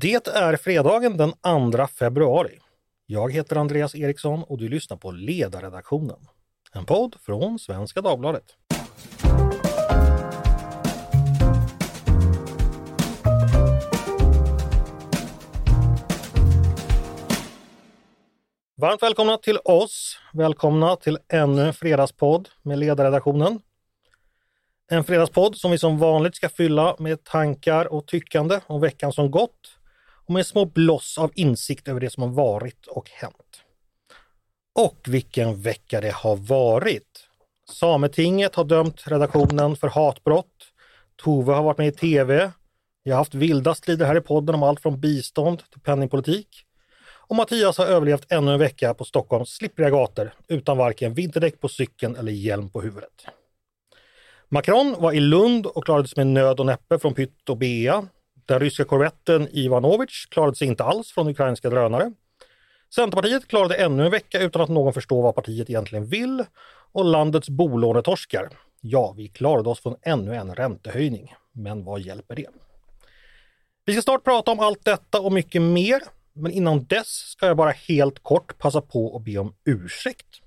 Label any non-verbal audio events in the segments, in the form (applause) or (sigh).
Det är fredagen den 2 februari. Jag heter Andreas Eriksson och du lyssnar på Ledarredaktionen. En podd från Svenska Dagbladet. Varmt välkomna till oss. Välkomna till ännu en fredagspodd med Ledarredaktionen. En fredagspodd som vi som vanligt ska fylla med tankar och tyckande om veckan som gått och med små bloss av insikt över det som har varit och hänt. Och vilken vecka det har varit! Sametinget har dömt redaktionen för hatbrott. Tove har varit med i tv. Jag har haft vilda strider här i podden om allt från bistånd till penningpolitik. Och Mattias har överlevt ännu en vecka på Stockholms slippriga gator utan varken vinterdäck på cykeln eller hjälm på huvudet. Macron var i Lund och klarade sig med nöd och näppe från Pytt och Bea. Den ryska korvetten Ivanovic klarade sig inte alls från ukrainska drönare. Centerpartiet klarade ännu en vecka utan att någon förstår vad partiet egentligen vill. Och landets bolånetorskar. Ja, vi klarade oss från ännu en räntehöjning. Men vad hjälper det? Vi ska snart prata om allt detta och mycket mer. Men innan dess ska jag bara helt kort passa på att be om ursäkt.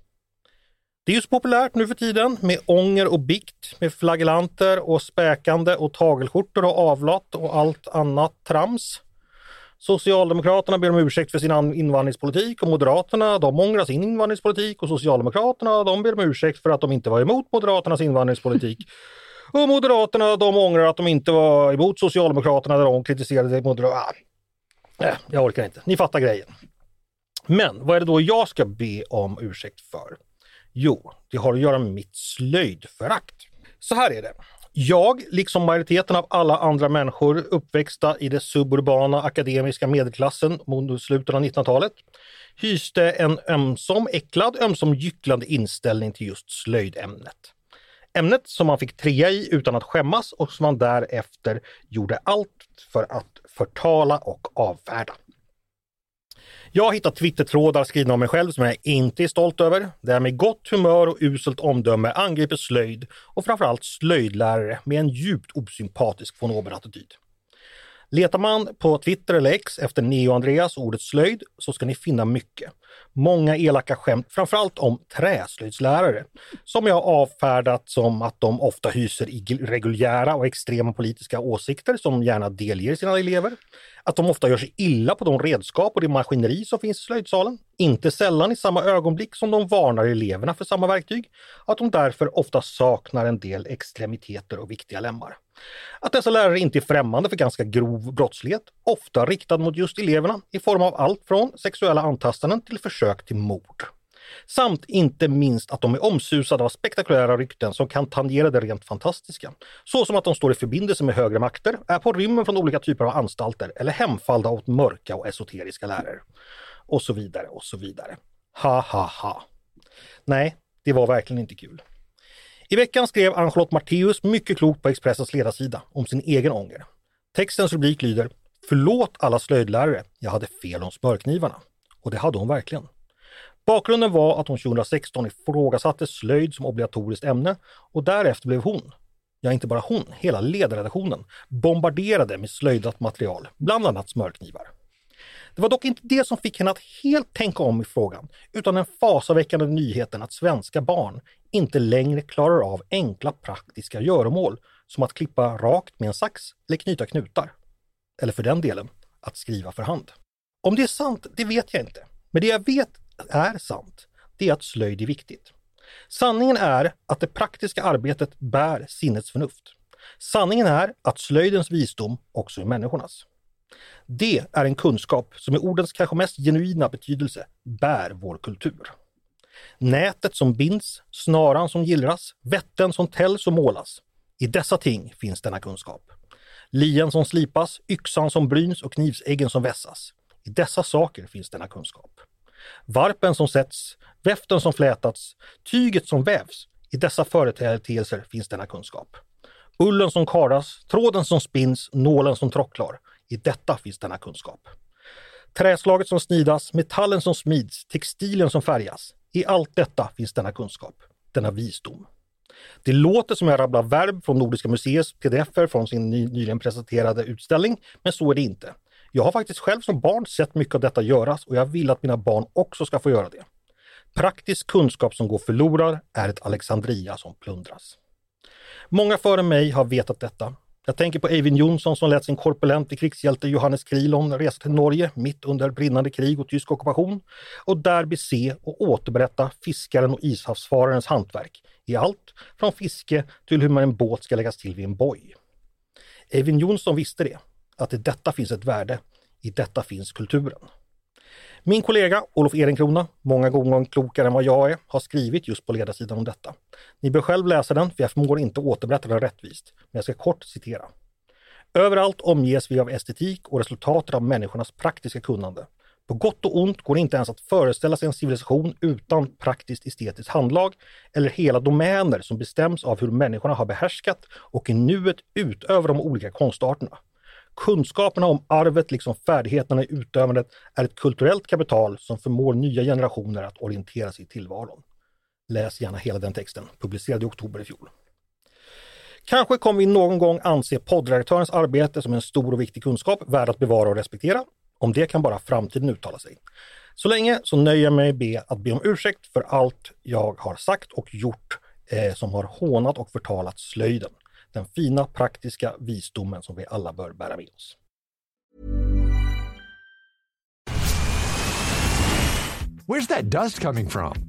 Det är ju så populärt nu för tiden med ånger och bikt, med flagellanter och späkande och tagelskjortor och avlat och allt annat trams. Socialdemokraterna ber om ursäkt för sin invandringspolitik och Moderaterna de ångrar sin invandringspolitik och Socialdemokraterna de ber om ursäkt för att de inte var emot Moderaternas invandringspolitik. (laughs) Och Moderaterna de ångrar att de inte var emot Socialdemokraterna när de kritiserade Moderaterna. Nej, jag orkar inte. Ni fattar grejen. Men vad är det då jag ska be om ursäkt för? Jo, det har att göra med mitt slöjdförakt. Så här är det. Jag, liksom majoriteten av alla andra människor uppväxta i det suburbana akademiska medelklassen mot slutet av 1900-talet, hyste en ömsom äcklad, ömsom gycklande inställning till just slöjdämnet. Ämnet som man fick trea i utan att skämmas och som man därefter gjorde allt för att förtala och avfärda. Jag har hittat Twittertrådar skrivna av mig själv som jag inte är stolt över, där jag med gott humör och uselt omdöme angriper slöjd och framförallt slöjdlärare med en djupt osympatisk von oben-attityd. Letar man på Twitter eller X efter Neo-Andreas och ordet slöjd så ska ni finna mycket. Många elaka skämt, framförallt om träslöjdslärare, som jag avfärdat som att de ofta hyser reguljära och extrema politiska åsikter som gärna delger sina elever. Att de ofta gör sig illa på de redskap och det maskineri som finns i slöjdsalen. Inte sällan i samma ögonblick som de varnar eleverna för samma verktyg. Att de därför ofta saknar en del extremiteter och viktiga lemmar. Att dessa lärare inte är främmande för ganska grov brottslighet, ofta riktad mot just eleverna i form av allt från sexuella antastanden till försök till mord. Samt inte minst att de är omsusade av spektakulära rykten som kan tangera det rent fantastiska. Så som att de står i förbindelse med högre makter, är på rymmen från olika typer av anstalter eller hemfallda åt mörka och esoteriska lärare. Och så vidare och så vidare. Ha ha ha. Nej, det var verkligen inte kul. I veckan skrev Ann-Charlotte Marteus mycket klokt på Expressens ledarsida om sin egen ånger. Textens rubrik lyder Förlåt alla slöjdlärare, jag hade fel om smörknivarna. Och det hade hon verkligen. Bakgrunden var att hon 2016 ifrågasatte slöjd som obligatoriskt ämne och därefter blev hon, ja inte bara hon, hela ledarredaktionen bombarderade med slöjdat material, bland annat smörknivar. Det var dock inte det som fick henne att helt tänka om i frågan, utan den fasaväckande nyheten att svenska barn inte längre klarar av enkla praktiska göromål som att klippa rakt med en sax eller knyta knutar. Eller för den delen, att skriva för hand. Om det är sant, det vet jag inte. Men det jag vet är sant, det är att slöjd är viktigt. Sanningen är att det praktiska arbetet bär sinnets förnuft. Sanningen är att slöjdens visdom också är människornas. Det är en kunskap som i ordens kanske mest genuina betydelse bär vår kultur. Nätet som binds, snaran som gillras, vätten som tälls och målas. I dessa ting finns denna kunskap. Lien som slipas, yxan som bryns och knivsäggen som vässas. I dessa saker finns denna kunskap. Varpen som sätts, väften som flätats, tyget som vävs. I dessa företeelser finns denna kunskap. Ullen som karas, tråden som spinns, nålen som trocklar. I detta finns denna kunskap. Träslaget som snidas, metallen som smids, textilen som färgas. I allt detta finns denna kunskap, denna visdom. Det låter som jag rabblar verb från Nordiska museets pdf från sin nyligen presenterade utställning, men så är det inte. Jag har faktiskt själv som barn sett mycket av detta göras och jag vill att mina barn också ska få göra det. Praktisk kunskap som går förlorad är ett Alexandria som plundras. Många före mig har vetat detta. Jag tänker på Eivind Johnson som lät sin korpulente krigshjälte Johannes Krilon resa till Norge mitt under brinnande krig och tysk ockupation och där bese och återberätta fiskaren och ishavsfararens hantverk i allt från fiske till hur man en båt ska läggas till vid en boj. Eivind Johnson visste det, att i detta finns ett värde, i detta finns kulturen. Min kollega Olof Ehrenkrona, många gånger klokare än vad jag är, har skrivit just på ledarsidan om detta. Ni bör själv läsa den, för jag förmår inte återberätta den rättvist, men jag ska kort citera. Överallt omges vi av estetik och resultatet av människornas praktiska kunnande. På gott och ont går det inte ens att föreställa sig en civilisation utan praktiskt estetiskt handlag eller hela domäner som bestäms av hur människorna har behärskat och i nuet utöver de olika konstarterna. Kunskaperna om arvet liksom färdigheterna i utövandet är ett kulturellt kapital som förmår nya generationer att orientera sig i tillvaron. Läs gärna hela den texten, publicerad i oktober i fjol. Kanske kommer vi någon gång anse poddredaktörens arbete som en stor och viktig kunskap värd att bevara och respektera. Om det kan bara framtiden uttala sig. Så länge så nöjer jag mig med att be om ursäkt för allt jag har sagt och gjort eh, som har hånat och förtalat slöjden den fina praktiska visdomen som vi alla bör bära med oss. Where's that dust coming from?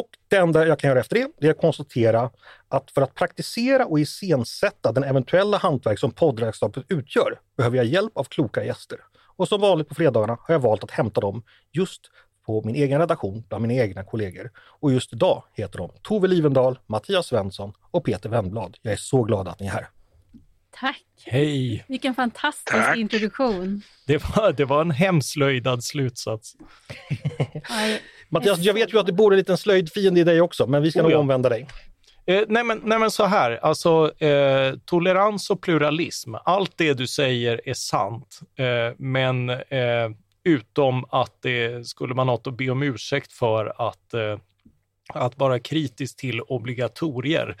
Och det enda jag kan göra efter det, det är att konstatera att för att praktisera och iscensätta den eventuella hantverk som poddredskapet utgör behöver jag hjälp av kloka gäster. Och som vanligt på fredagarna har jag valt att hämta dem just på min egen redaktion bland mina egna kollegor. Och just idag heter de Tove Livendal, Mattias Svensson och Peter Wennblad. Jag är så glad att ni är här. Tack! Hej! Vilken fantastisk Tack. introduktion. Det var, det var en hemslöjdad slutsats. Mattias, jag vet ju att det bor en liten slöjdfiende i dig också, men vi ska Oh nog ja. omvända dig. Eh, nej, men, nej men så här, alltså eh, tolerans och pluralism, allt det du säger är sant, eh, men eh, utom att det skulle man något att be om ursäkt för att eh, att vara kritisk till obligatorier.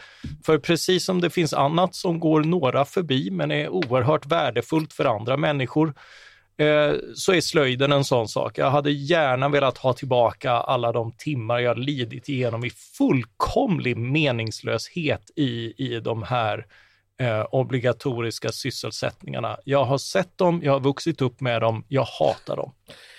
För precis som det finns annat som går några förbi men är oerhört värdefullt för andra människor, Eh, så är slöjden en sån sak. Jag hade gärna velat ha tillbaka alla de timmar jag lidit igenom i fullkomlig meningslöshet i, i de här eh, obligatoriska sysselsättningarna. Jag har sett dem, jag har vuxit upp med dem, jag hatar dem.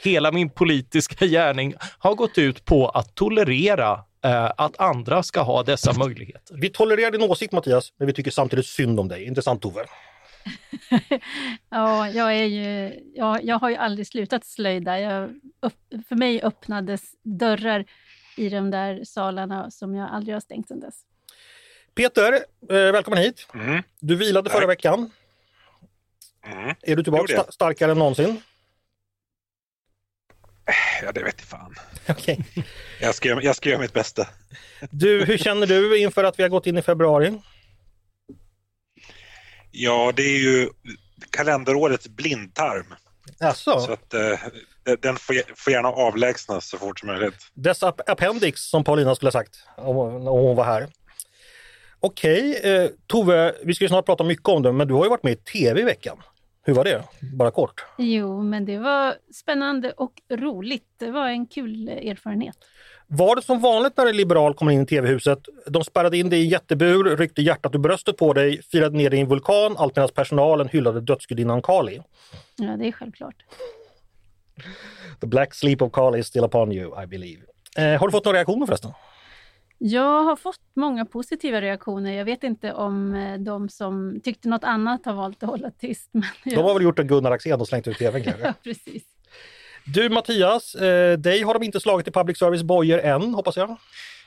Hela min politiska gärning har gått ut på att tolerera eh, att andra ska ha dessa möjligheter. Vi tolererar din åsikt Mattias, men vi tycker samtidigt synd om dig. Intressant Tove. (laughs) ja, jag, är ju, jag, jag har ju aldrig slutat slöjda. Jag, upp, för mig öppnades dörrar i de där salarna som jag aldrig har stängt sedan dess. Peter, eh, välkommen hit. Mm. Du vilade förra Tack. veckan. Mm. Är du tillbaka sta- starkare än någonsin? Ja, det vet jag fan. (laughs) Okej. Jag ska, göra- jag ska göra mitt bästa. Du, hur känner du inför att vi har gått in i februari? Ja, det är ju kalenderårets blindtarm. Alltså, Så att eh, den får, får gärna avlägsnas så fort som möjligt. dess ap- appendix som Paulina skulle ha sagt om, om hon var här. Okej, eh, Tove, vi ska ju snart prata mycket om det, men du har ju varit med i tv i veckan. Hur var det? Bara kort. Jo, men det var spännande och roligt. Det var en kul erfarenhet. Var det som vanligt när en liberal kommer in i tv-huset? De spärrade in dig i en jättebur, ryckte hjärtat ur bröstet på dig, firade ner dig i en vulkan, allt medan personalen hyllade dödsgudinnan Kali. Ja, det är självklart. The black sleep of Kali is still upon you, I believe. Eh, har du fått några reaktioner förresten? Jag har fått många positiva reaktioner. Jag vet inte om eh, de som tyckte något annat har valt att hålla tyst. Men De har väl gjort en Gunnar Axén och slängt ut tvn (laughs) kanske? Ja, precis. Du Mattias, eh, dig har de inte slagit i public service bojor än, hoppas jag.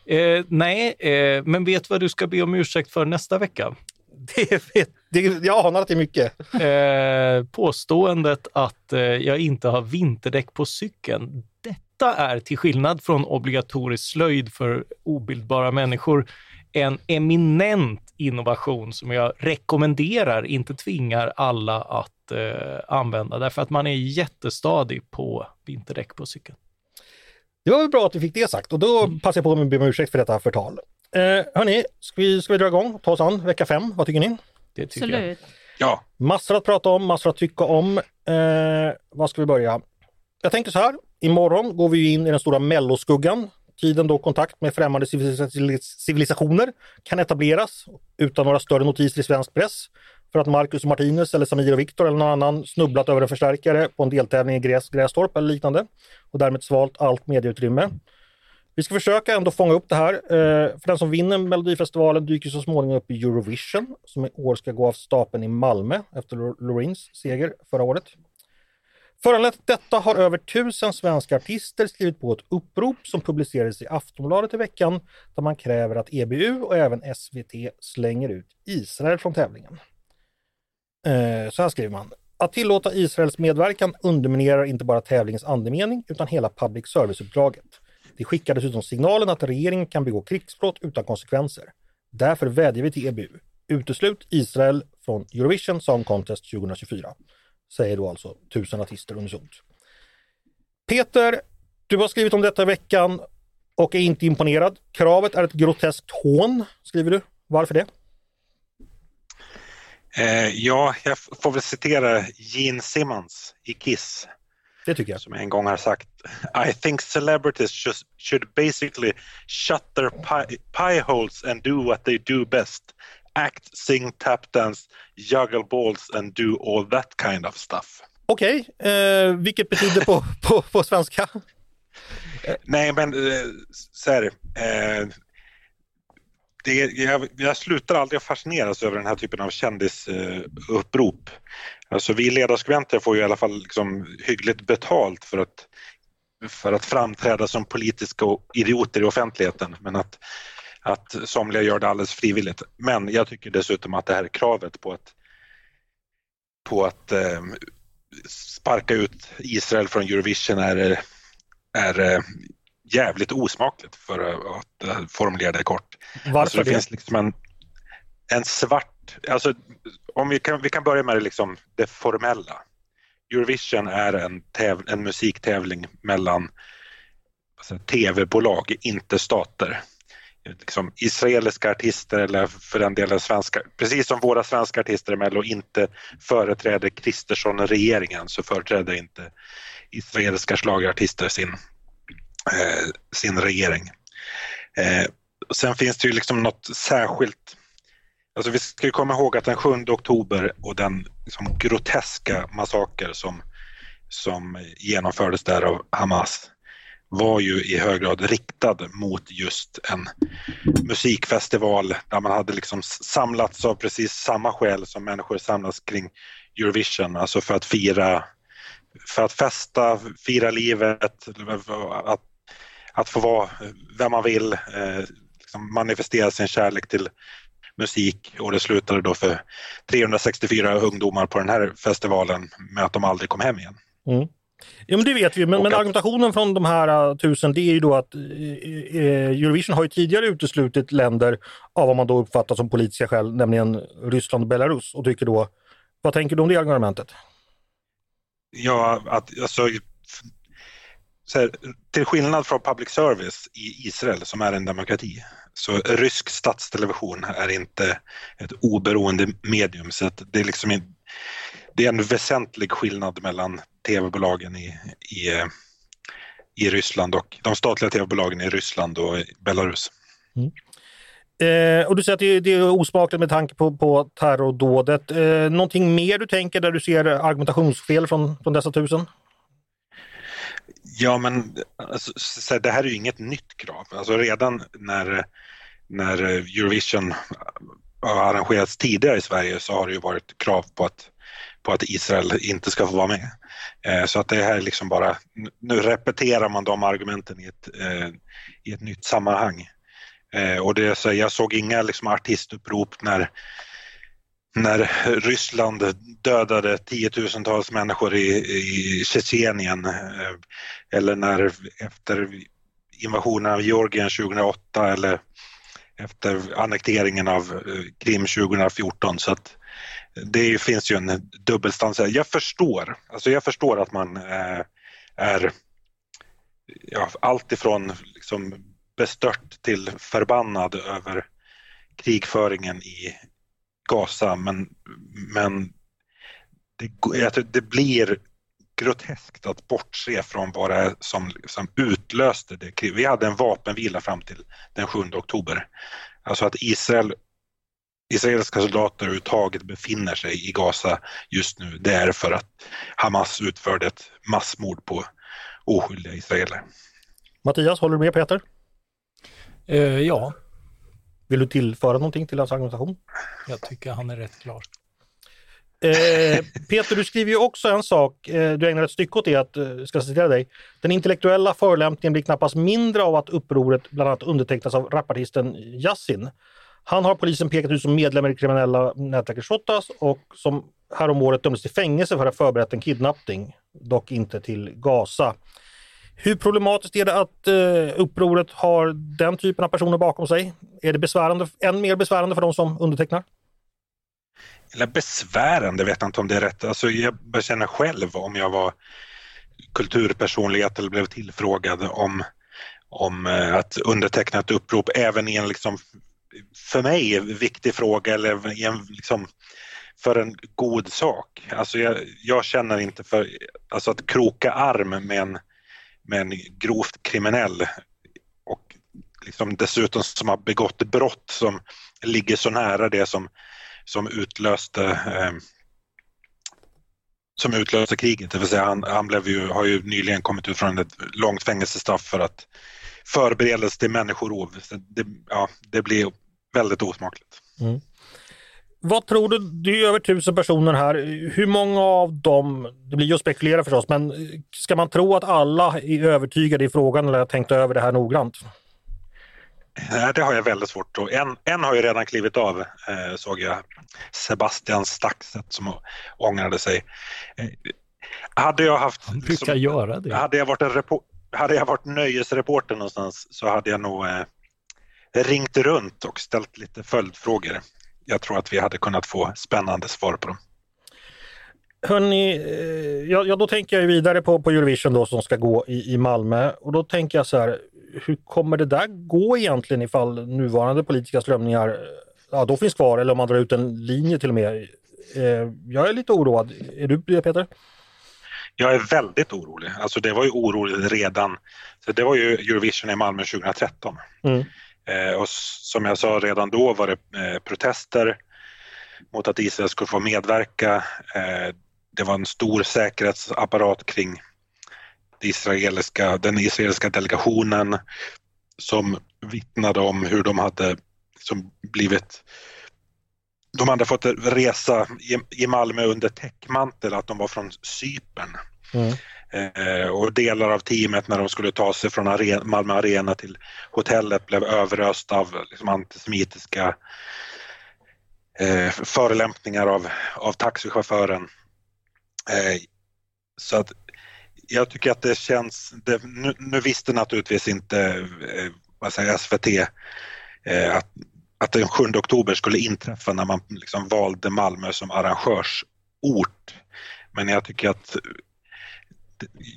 Eh, nej, eh, men vet vad du ska be om ursäkt för nästa vecka? (laughs) Det vet Det, jag anar att det är mycket. Eh, påståendet att eh, jag inte har vinterdäck på cykeln. Detta är, till skillnad från obligatorisk slöjd för obildbara människor, en eminent innovation som jag rekommenderar, inte tvingar alla att eh, använda, därför att man är jättestadig på vinterdäck på cykeln. Det var väl bra att vi fick det sagt och då passar jag på att be om ursäkt för detta förtal. Eh, hörni, ska vi, ska vi dra igång? Ta oss an vecka fem, vad tycker ni? Det tycker jag. Absolut. Ja, Massor att prata om, massor att tycka om. Eh, var ska vi börja? Jag tänkte så här, imorgon går vi in i den stora melloskuggan. Tiden då kontakt med främmande civilisationer kan etableras utan några större notiser i svensk press. För att Marcus och Martinez eller Samir och Viktor eller någon annan snubblat över en förstärkare på en deltävling i Gräs, Grästorp eller liknande och därmed svalt allt medieutrymme. Vi ska försöka ändå fånga upp det här. Eh, för den som vinner Melodifestivalen dyker så småningom upp i Eurovision som i år ska gå av stapeln i Malmö efter Lorins Loreens seger förra året. Föranlett detta har över tusen svenska artister skrivit på ett upprop som publicerades i Aftonbladet i veckan där man kräver att EBU och även SVT slänger ut Israel från tävlingen. Eh, så här skriver man. Att tillåta Israels medverkan underminerar inte bara tävlingens andemening utan hela public service-uppdraget. Det skickar dessutom signalen att regeringen kan begå krigsbrott utan konsekvenser. Därför vädjar vi till EBU. Uteslut Israel från Eurovision Song Contest 2024. Säger då alltså tusen artister unisont. Peter, du har skrivit om detta i veckan och är inte imponerad. Kravet är ett groteskt hån, skriver du. Varför det? eh, ja, jag får väl citera Gene Simmons i Kiss Det tycker jag. som en gång har sagt I think celebrities should, should basically shut their pie, pie holes and do what they do best. Act, sing, tap dance, juggle balls and do all that kind of stuff. Okej, eh, vilket betyder på, (laughs) på, på svenska? Nej, men eh, så här, eh, det, jag, jag slutar aldrig fascineras över den här typen av kändisupprop. Alltså vi ledarskribenter får ju i alla fall liksom hyggligt betalt för att, för att framträda som politiska idioter i offentligheten. Men att, att somliga gör det alldeles frivilligt. Men jag tycker dessutom att det här kravet på att, på att eh, sparka ut Israel från Eurovision är, är eh, jävligt osmakligt för att eh, formulera det kort. Varför Alltså det, det? finns liksom en, en svart, alltså om vi kan, vi kan börja med det, liksom, det formella. Eurovision är en, täv, en musiktävling mellan alltså, tv-bolag, inte stater. Liksom, israeliska artister eller för den delen svenska, precis som våra svenska artister i Mello inte företräder Kristersson-regeringen så företräder inte israeliska schlagerartister sin, eh, sin regering. Eh, sen finns det ju liksom något särskilt Alltså vi ska komma ihåg att den 7 oktober och den liksom groteska massaker som, som genomfördes där av Hamas var ju i hög grad riktad mot just en musikfestival där man hade liksom samlats av precis samma skäl som människor samlas kring Eurovision, alltså för att fira, för att festa, fira livet, att, att få vara vem man vill, eh, liksom manifestera sin kärlek till musik och det slutade då för 364 ungdomar på den här festivalen med att de aldrig kom hem igen. Mm. Ja, men det vet vi, men, men att- argumentationen från de här uh, tusen det är ju då att eh, Eurovision har ju tidigare uteslutit länder av vad man då uppfattar som politiska skäl, nämligen Ryssland och Belarus. Och tycker då, vad tänker du om det argumentet? Ja, att alltså, så här, till skillnad från public service i Israel som är en demokrati så rysk statstelevision är inte ett oberoende medium. Så att det är liksom en, det är en väsentlig skillnad mellan tv-bolagen i, i, eh, i Ryssland och de statliga tv-bolagen i Ryssland och Belarus. Eh, och du säger att det, det är osmakligt med tanke på, på terrordådet. Eh, någonting mer du tänker där du ser argumentationsfel från, från dessa tusen? Ja, men alltså, det här är ju inget nytt krav. Alltså redan när, när Eurovision har arrangerats tidigare i Sverige så har det ju varit krav på att, på att Israel inte ska få vara med. Eh, så att det här är liksom bara, nu repeterar man de argumenten i ett, eh, i ett nytt sammanhang. Eh, och det, så jag såg inga liksom, artistupprop när, när Ryssland dödade tiotusentals människor i, i Tjetjenien eller när efter invasionen av Georgien 2008 eller efter annekteringen av Krim 2014 så att det finns ju en dubbelstans. Jag förstår, alltså jag förstår att man är, är ja, allt ifrån liksom bestört till förbannad över krigföringen i Gaza men, men det, det blir groteskt att bortse från vad det är som, som utlöste det. Vi hade en vapenvila fram till den 7 oktober. Alltså att Israel, israeliska soldater överhuvudtaget befinner sig i Gaza just nu, det är för att Hamas utförde ett massmord på oskyldiga israeler. Mattias, håller du med Peter? Eh, ja. Vill du tillföra någonting till hans argumentation? Jag tycker han är rätt klar. Eh, Peter, du skriver ju också en sak, eh, du ägnar ett stycke åt det, att, eh, ska citera dig. Den intellektuella förolämpningen blir knappast mindre av att upproret bland annat undertecknas av rapartisten Yassin. Han har polisen pekat ut som medlem i det kriminella nätverket Shottaz och som häromåret dömdes till fängelse för att ha förberett en kidnappning, dock inte till Gaza. Hur problematiskt är det att eh, upproret har den typen av personer bakom sig? Är det besvärande, än mer besvärande för de som undertecknar? Eller besvärande vet jag inte om det är rätt. Alltså jag känner själv om jag var kulturpersonlighet eller blev tillfrågad om, om eh, att underteckna ett upprop även i en liksom, för mig viktig fråga eller en, liksom, för en god sak. Alltså jag, jag känner inte för alltså att kroka arm med en, med en grovt kriminell och liksom dessutom som har begått brott som ligger så nära det som som utlöste eh, som utlöste kriget, det vill säga han, han blev ju, har ju nyligen kommit ut från ett långt fängelsestraff för att förberedelse till människorov. Det, ja, det blir väldigt osmakligt. Mm. Vad tror du, det är över tusen personer här, hur många av dem, det blir ju att spekulera förstås, men ska man tro att alla är övertygade i frågan eller har tänkt över det här noggrant? Nej, det har jag väldigt svårt att... En, en har ju redan klivit av, eh, såg jag. Sebastian Staxet som ångrade sig. Eh, hade jag haft... Han brukar liksom, göra det. Hade jag varit en hade jag varit nöjesreporter någonstans så hade jag nog eh, ringt runt och ställt lite följdfrågor. Jag tror att vi hade kunnat få spännande svar på dem. Hörni, eh, ja, då tänker jag vidare på, på Eurovision då som ska gå i, i Malmö och då tänker jag så här, hur kommer det där gå egentligen ifall nuvarande politiska strömningar ja, då finns kvar eller om man drar ut en linje till och med? Eh, jag är lite oroad. Är du det Peter? Jag är väldigt orolig. Alltså det var ju oroligt redan. Så det var ju Eurovision i Malmö 2013. Mm. Eh, och som jag sa redan då var det eh, protester mot att Israel skulle få medverka. Eh, det var en stor säkerhetsapparat kring israeliska, den israeliska delegationen som vittnade om hur de hade som blivit de hade fått resa i, i Malmö under täckmantel att de var från Cypern. Mm. Eh, och delar av teamet när de skulle ta sig från arena, Malmö Arena till hotellet blev överöst av liksom, antisemitiska eh, förolämpningar av, av taxichauffören. Eh, så att jag tycker att det känns, det, nu, nu, visste naturligtvis inte eh, vad säger SVT eh, att, att den 7 oktober skulle inträffa när man liksom valde Malmö som arrangörsort. Men jag tycker att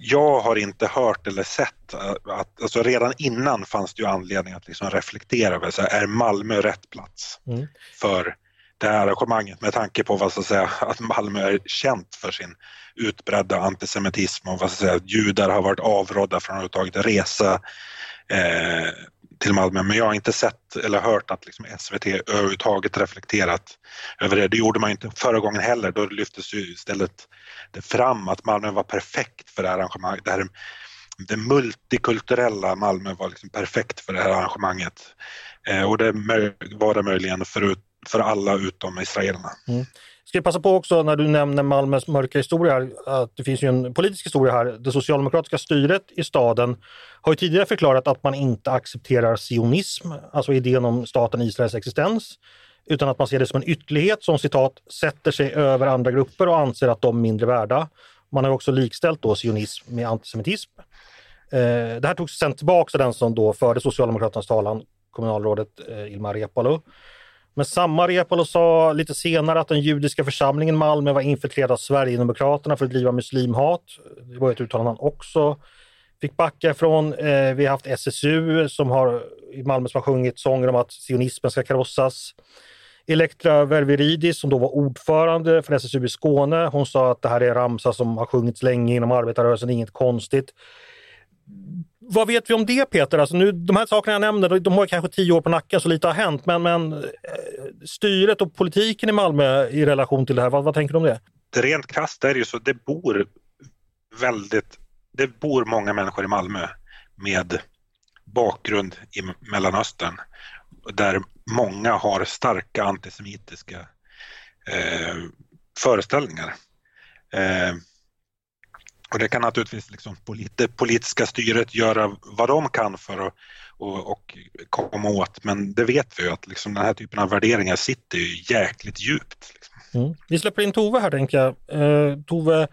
jag har inte hört eller sett att, alltså redan innan fanns det ju anledning att liksom reflektera över, så här, är Malmö rätt plats mm. för det här arrangemanget med tanke på vad så att, säga, att Malmö är känt för sin utbredda antisemitism och vad så att säga, judar har varit avrådda från att överhuvudtaget resa eh, till Malmö. Men jag har inte sett eller hört att liksom SVT överhuvudtaget reflekterat över det. Det gjorde man inte förra gången heller. Då lyftes ju istället det fram att Malmö var perfekt för det här arrangemanget. Det, här, det multikulturella Malmö var liksom perfekt för det här arrangemanget. Eh, och det var det möjligen förut för alla utom israelerna. Mm. Ska jag passa på också när du nämner Malmös mörka historia att det finns ju en politisk historia här. Det socialdemokratiska styret i staden har ju tidigare förklarat att man inte accepterar sionism, alltså idén om staten Israels existens. utan att man ser det som en ytterlighet som citat sätter sig över andra grupper och anser att de är mindre värda. Man har också likställt då sionism med antisemitism. Eh, det här togs sen tillbaka av den som då förde Socialdemokraternas talan, kommunalrådet eh, Ilmar Reepalu. Men samma Reepalu sa lite senare att den judiska församlingen i Malmö var infiltrerad av Sverigedemokraterna för att driva muslimhat. Det var ett uttalande han också fick backa ifrån. Eh, vi har haft SSU som har, i Malmö som har sjungit sånger om att sionismen ska krossas. Elektra Verviridis, som då var ordförande för SSU i Skåne, hon sa att det här är ramsa som har sjungits länge inom arbetarrörelsen, inget konstigt. Vad vet vi om det Peter? Alltså nu, de här sakerna jag nämner, de har kanske tio år på nacken så lite har hänt, men, men eh, styret och politiken i Malmö i relation till det här, vad, vad tänker du om det? det rent krasst är det ju så, det bor väldigt, det bor många människor i Malmö med bakgrund i Mellanöstern där många har starka antisemitiska eh, föreställningar. Eh, och det kan naturligtvis liksom det politiska styret göra vad de kan för att och, och komma åt, men det vet vi ju att liksom den här typen av värderingar sitter ju jäkligt djupt. Liksom. Mm. Vi släpper in Tove här tänker jag. Eh, Tove,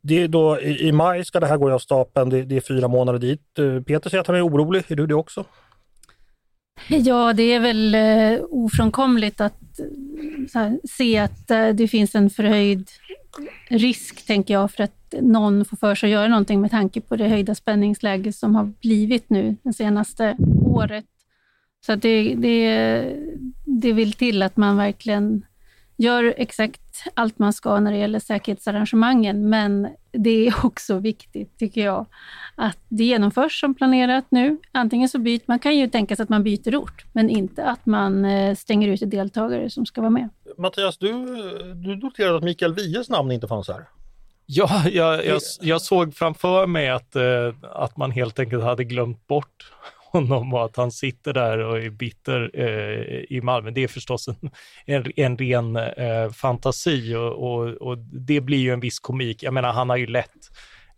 det är då, i, i, maj ska det här gå av stapeln, det, det, är fyra månader dit. Eh, Peter säger att han är orolig, är du det också? Ja, det är väl eh, ofrånkomligt att eh, här, se att eh, det finns en förhöjd risk, tänker jag, för att någon får för sig att göra någonting med tanke på det höjda spänningsläge som har blivit nu det senaste året. Så det, det, det vill till att man verkligen gör exakt allt man ska när det gäller säkerhetsarrangemangen, men det är (laughs) också viktigt, tycker jag, att det genomförs som planerat nu. Antingen så byter man, kan ju tänka sig att man byter ort, men inte att man eh, stänger ut deltagare som ska vara med. Mattias, du, du noterade att Mikael Wiehes namn inte fanns här. Ja, jag, jag, jag, såg framför mig att, eh, att man helt enkelt hade glömt bort honom och att han sitter där och är bitter eh, i Malmö. Det är förstås en, en, en ren eh, fantasi och, och, och, det blir ju en viss komik. Jag menar, han har ju lett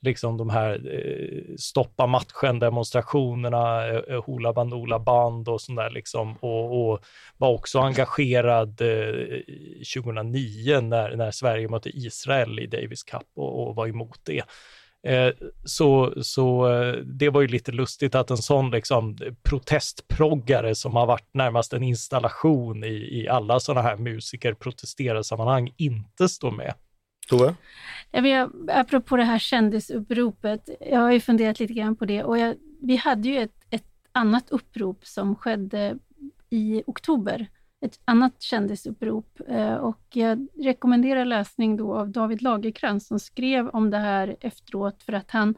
liksom de här eh, stoppa matchen demonstrationerna, eh, eh, Hoola Bandoola band och sånt där liksom och, och var också engagerad eh, 2009 när, när Sverige mötte Israel i Davis Cup och, och var emot det. Eh, så, så eh, det var ju lite lustigt att en sån liksom protestproggare som har varit närmast en installation i, i alla sådana här musiker protestera-sammanhang inte står med. Tove? Jag, apropå det här kändisuppropet, jag har ju funderat lite grann på det och jag, vi hade ju ett, ett annat upprop som skedde i oktober ett annat kändisupprop eh, och jag rekommenderar läsning då av David Lagerkrans som skrev om det här efteråt för att han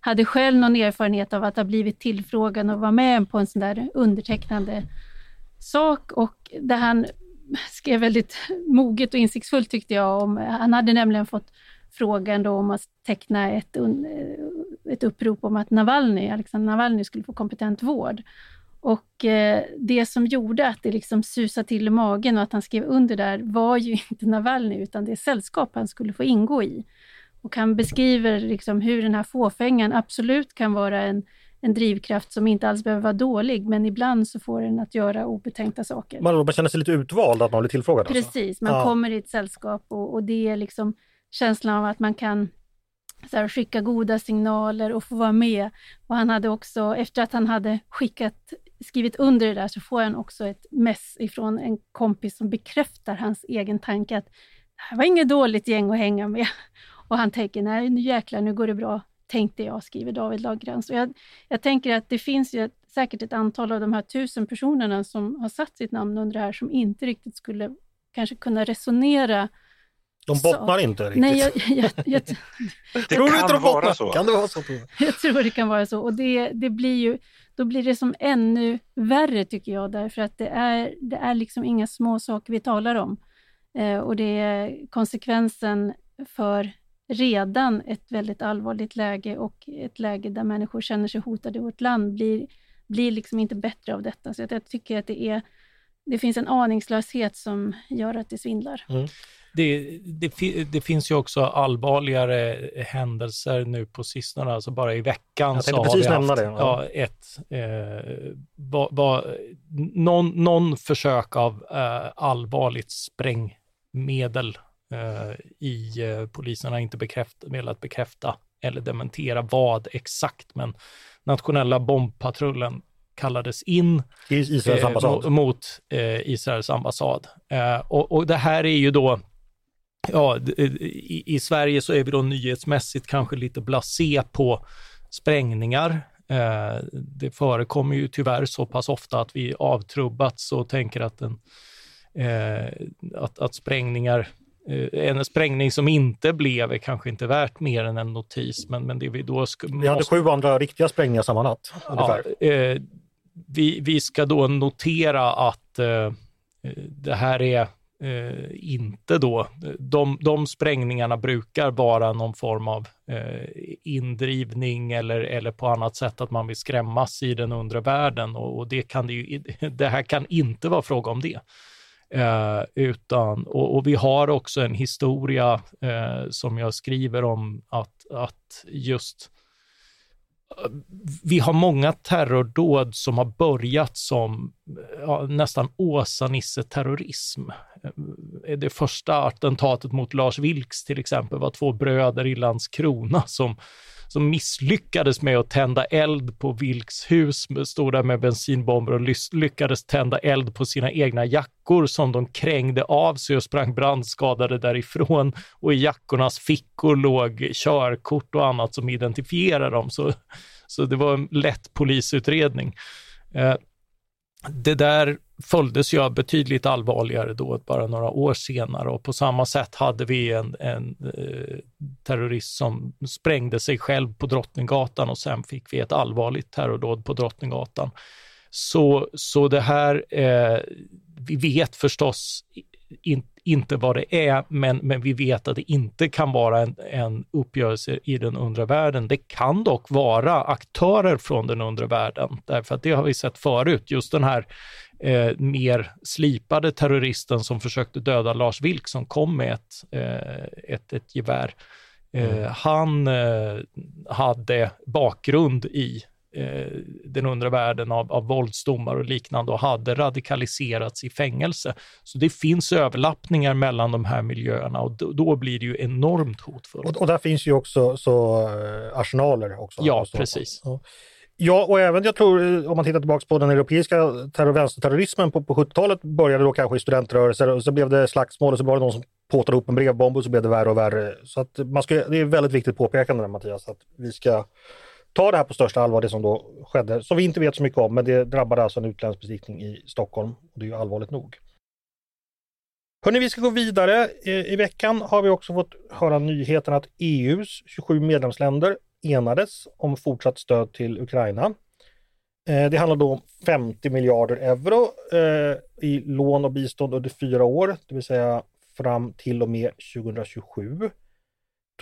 hade själv någon erfarenhet av att ha blivit tillfrågad och vara med på en sån där undertecknande sak och där han skrev väldigt moget och insiktsfullt tyckte jag om, han hade nämligen fått frågan då om att teckna ett, ett upprop om att Navalny, Alexander Navalny skulle få kompetent vård. Och eh, det som gjorde att det liksom susade till i magen och att han skrev under där var ju (laughs) inte Navalny utan det sällskap han skulle få ingå i. Och han beskriver liksom hur den här fåfängan absolut kan vara en, en drivkraft som inte alls behöver vara dålig, men ibland så får den att göra obetänkta saker. Man, man känner sig lite utvald, att man blir tillfrågad? Alltså? Precis, alltså. man ja. kommer i ett sällskap och, och det är liksom känslan av att man kan så här, skicka goda signaler och få vara med. Och han hade också, efter att han hade skickat skrivit under det där så får han också ett mess ifrån en kompis som bekräftar hans egen tanke att det här var inget dåligt gäng att hänga med. Och han tänker, nej nu jäklar, nu går det bra, tänkte jag, skriver David Lagercrantz. Jag, jag tänker att det finns ju säkert ett antal av de här tusen personerna som har satt sitt namn under det här som inte riktigt skulle kanske kunna resonera de bottnar så. inte riktigt. Nej, jag, jag, jag, (laughs) det tror kan de vara så. Kan det vara så? Jag tror det kan vara så. Och det, det blir ju, då blir det som ännu värre tycker jag, därför att det är, det är liksom inga små saker vi talar om. Eh, och det är konsekvensen för redan ett väldigt allvarligt läge och ett läge där människor känner sig hotade i vårt land blir, blir liksom inte bättre av detta. Så jag tycker att det är det finns en aningslöshet som gör att det svindlar. Mm. Det, det, det, finns ju också allvarligare händelser nu på sistone, alltså bara i veckan Jag så har vi haft det, ja. ja, ett, eh, va, va, någon, någon försök av eh, allvarligt sprängmedel eh, i eh, polisen har inte bekräft, velat bekräfta eller dementera vad exakt, men nationella bombpatrullen kallades in Israels eh, ambassad. mot eh, Israels ambassad. Eh, och, och det här är ju då, ja, d- i, i Sverige så är vi då nyhetsmässigt kanske lite blasé på sprängningar. Eh, det förekommer ju tyvärr så pass ofta att vi avtrubbats och tänker att, en, eh, att, att sprängningar eh, en sprängning som inte blev är kanske inte värt mer än en notis, men, men det vi då Vi hade måste- sju andra riktiga sprängningar samma natt. Ungefär. Ja, eh, vi, vi ska då notera att eh, det här är eh, inte då, de, de sprängningarna brukar vara någon form av eh, indrivning eller, eller på annat sätt att man vill skrämmas i den undre världen och, och det, kan det, ju, (laughs) det här kan inte vara fråga om det. Eh, utan, och, och vi har också en historia eh, som jag skriver om att, att just vi har många terrordåd som har börjat som ja, nästan Åsa-Nisse-terrorism. Eh, det första attentatet mot Lars Vilks till exempel var två bröder i Landskrona som, som misslyckades med att tända eld på Vilks hus, stod där med bensinbomber och lyckades tända eld på sina egna jackor som de krängde av sig och sprang brandskadade därifrån. Och i jackornas fickor låg körkort och annat som identifierade dem. Så, så det var en lätt polisutredning. Eh, det där följdes ju av betydligt allvarligare då, bara några år senare och på samma sätt hade vi en, en eh, terrorist som sprängde sig själv på Drottninggatan och sen fick vi ett allvarligt terrordåd på Drottninggatan. Så, så det här, eh, vi vet förstås in, inte vad det är, men, men vi vet att det inte kan vara en, en uppgörelse i den undre världen. Det kan dock vara aktörer från den undre världen, därför att det har vi sett förut. Just den här eh, mer slipade terroristen som försökte döda Lars Vilk som kom med ett, eh, ett, ett gevär. Eh, Han eh, hade bakgrund i den undre världen av, av våldsdomar och liknande och hade radikaliserats i fängelse. Så det finns överlappningar mellan de här miljöerna och då, då blir det ju enormt hotfullt. Och, och där finns ju också så, eh, arsenaler också. Ja, Så- precis. Ja. Ja, och även jag tror eh, om man tittar tillbaka på den europeiska terror vänsterterrorismen på, på 70-talet började då kanske i studentrörelser och så blev det slagsmål och så var det någon som påtade upp en brevbomb och så blev det värre och värre. Så att man ska, det är väldigt viktigt påpekande där Mattias, att vi ska ta det här på största allvar, det som då skedde, som vi inte vet så mycket om, men det drabbade alltså en utländsk besiktning i Stockholm och det är ju allvarligt nog. Hörni, vi ska gå vidare. I, I veckan har vi också fått höra nyheten att EUs 27 medlemsländer enades om fortsatt stöd till Ukraina. Eh, Det handlar då om 50 miljarder euro eh, i lån och bistånd under fyra år, det vill säga fram till och med 2027.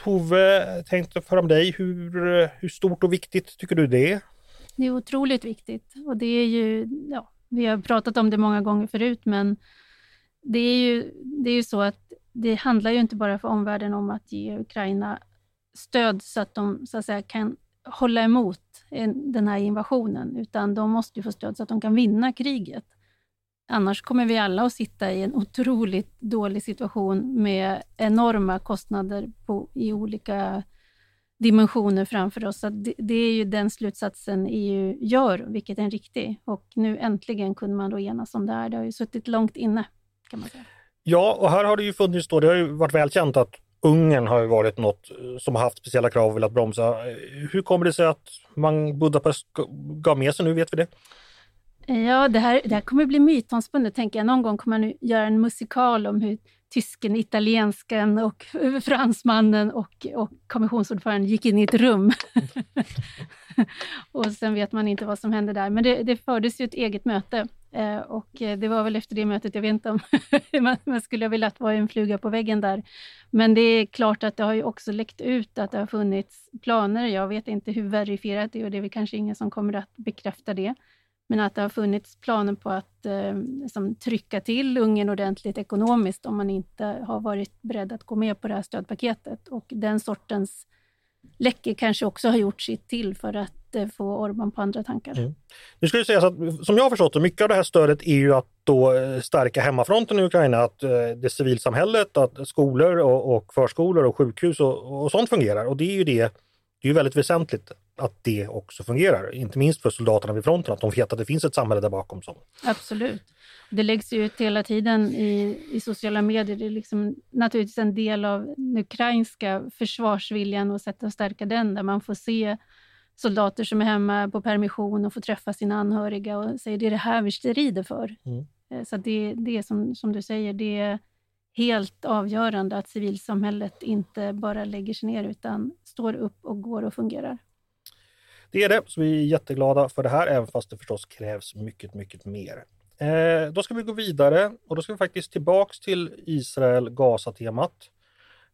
Tove, tänkte fråga om dig, hur, hur stort och viktigt tycker du det är? Det är otroligt viktigt och det är ju, ja, vi har pratat om det många gånger förut, men det är ju, det är ju så att det handlar ju inte bara för omvärlden om att ge Ukraina stöd så att de så att säga, kan hålla emot den här invasionen, utan de måste ju få stöd så att de kan vinna kriget. Annars kommer vi alla att sitta i en otroligt dålig situation med enorma kostnader på, i olika dimensioner framför oss. Så det, det är ju den slutsatsen EU gör, vilket är en riktig. Och nu äntligen kunde man då enas om det här. Det har ju suttit långt inne, kan man säga. Ja, och här har det ju funnits då, det har ju varit välkänt att Ungern har ju varit något som har haft speciella krav och velat bromsa. Hur kommer det sig att man Budapest gav med sig nu, vet vi det? Ja, det här, det här kommer bli mytomspunnet, tänker jag. Någon gång kommer man göra en musikal om hur tysken, italienskan och (laughs) fransmannen och, och kommissionsordföranden gick in i ett rum. (laughs) och sen vet man inte vad som hände där. Men det, det fördes ju ett eget möte eh, och eh, det var väl efter det mötet, jag vet inte om (laughs) man, man skulle ha velat vara en fluga på väggen där. Men det är klart att det har ju också läckt ut att det har funnits planer. Jag vet inte hur verifierat det är och det är väl kanske ingen som kommer att bekräfta det. Men att det har funnits planer på att eh, liksom, trycka till Ungern ordentligt ekonomiskt om man inte har varit beredd att gå med på det här stödpaketet. Och den sortens läckor kanske också har gjort sitt till för att eh, få Orban på andra tankar. Mm. Nu ska det sägas att som jag har förstått det, mycket av det här stödet är ju att då eh, stärka hemmafronten i Ukraina, att eh, det civilsamhället, att skolor och, och förskolor och sjukhus och, och sånt fungerar. Och det är ju det, det är väldigt väsentligt att det också fungerar. Inte minst för soldaterna vid fronten, att de vet att det finns ett samhälle där bakom. Som... Absolut. Det läggs ut hela tiden i, i sociala medier. Det är liksom naturligtvis en del av den ukrainska försvarsviljan och sätt att stärka den, där man får se soldater som är hemma på permission och får träffa sina anhöriga och säger det är det här vi strider för. Mm. Eh, så det, det är som, som du säger, det är helt avgörande att civilsamhället inte bara lägger sig ner utan står upp och går och fungerar. Det är det, så vi är jätteglada för det här, även fast det förstås krävs mycket, mycket mer. Eh, då ska vi gå vidare och då ska vi faktiskt tillbaks till Israel-Gaza-temat.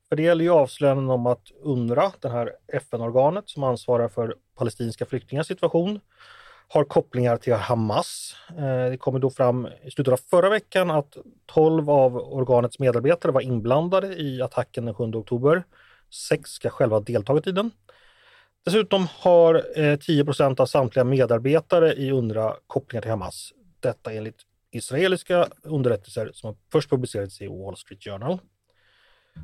För det gäller ju avslöjanden om att UNRWA, det här FN-organet som ansvarar för palestinska flyktingars situation, har kopplingar till Hamas. Eh, det kommer då fram i slutet av förra veckan att 12 av organets medarbetare var inblandade i attacken den 7 oktober. Sex ska själva ha deltagit i den. Dessutom har eh, 10 procent av samtliga medarbetare i UNRWA kopplingar till Hamas. Detta enligt israeliska underrättelser som först publicerades i Wall Street Journal.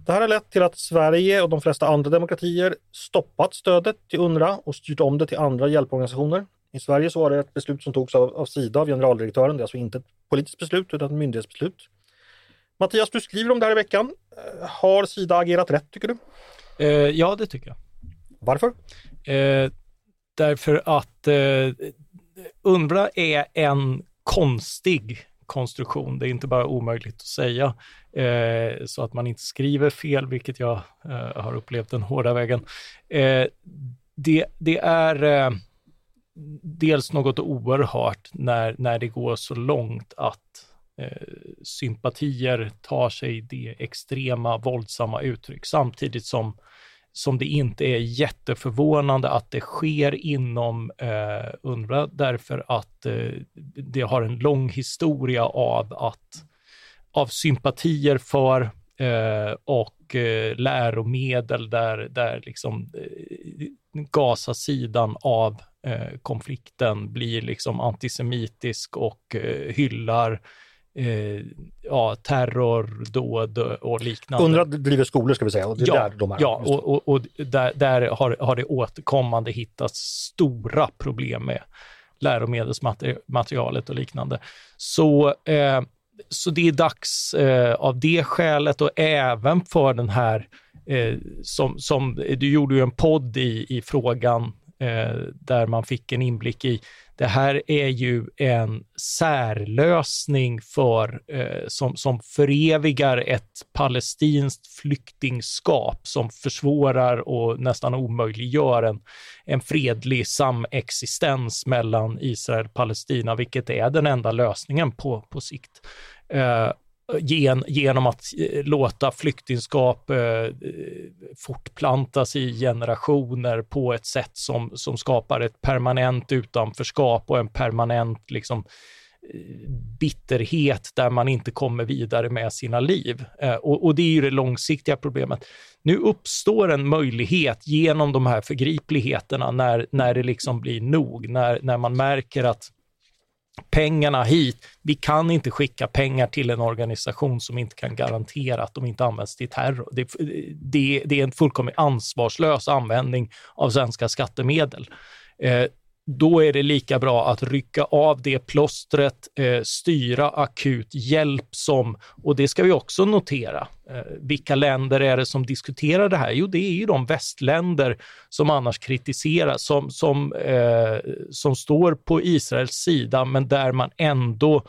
Det här har lett till att Sverige och de flesta andra demokratier stoppat stödet till UNRWA och styrt om det till andra hjälporganisationer. I Sverige så var det ett beslut som togs av, av Sida, av generaldirektören. Det är alltså inte ett politiskt beslut utan ett myndighetsbeslut. Mattias, du skriver om det här i veckan. Eh, har Sida agerat rätt tycker du? Eh, ja, det tycker jag. Varför? Eh, därför att eh, UNRWA är en konstig konstruktion. Det är inte bara omöjligt att säga eh, så att man inte skriver fel, vilket jag eh, har upplevt den hårda vägen. Eh, det, det, är eh, dels något oerhört när, när det går så långt att eh, sympatier tar sig det extrema våldsamma uttryck samtidigt som som det inte är jätteförvånande att det sker inom eh, UNRWA därför att eh, det har en lång historia av att av sympatier för eh, och eh, läromedel där, där liksom eh, Gaza-sidan av eh, konflikten blir liksom antisemitisk och eh, hyllar eh, ja, terrordåd och liknande. Undrar driver skolor ska vi säga. Och det är ja, där de är. Ja, och, och, och, där, där har, har det återkommande hittats stora problem med läromedelsmaterialet och liknande. Så, eh, så det är dags eh, av det skälet och även för den här, eh, som, som du gjorde ju en podd i, i frågan eh, där man fick en inblick i det här är ju en särlösning för, eh, som, som förevigar ett palestinskt flyktingskap som försvårar och nästan omöjliggör en, en fredlig samexistens mellan Israel och Palestina, vilket är den enda lösningen på, på sikt. Eh, gen, genom att eh, låta flyktingskap eh, fortplantas i generationer på ett sätt som, som skapar ett permanent utanförskap och en permanent liksom, eh, bitterhet där man inte kommer vidare med sina liv. Eh, och, och, det är ju det långsiktiga problemet. Nu uppstår en möjlighet genom de här förgripligheterna när, när det liksom blir nog, när, när man märker att pengarna hit. Vi kan inte skicka pengar till en organisation som inte kan garantera att de inte används till terror. Det, det, det är en fullkomligt ansvarslös användning av svenska skattemedel. Eh, då är det lika bra att rycka av det plåstret, eh, styra akut hjälp som, och det ska vi också notera, eh, vilka länder är det som diskuterar det här? Jo, det är ju de västländer som annars kritiseras, som, som, eh, som står på Israels sida, men där man ändå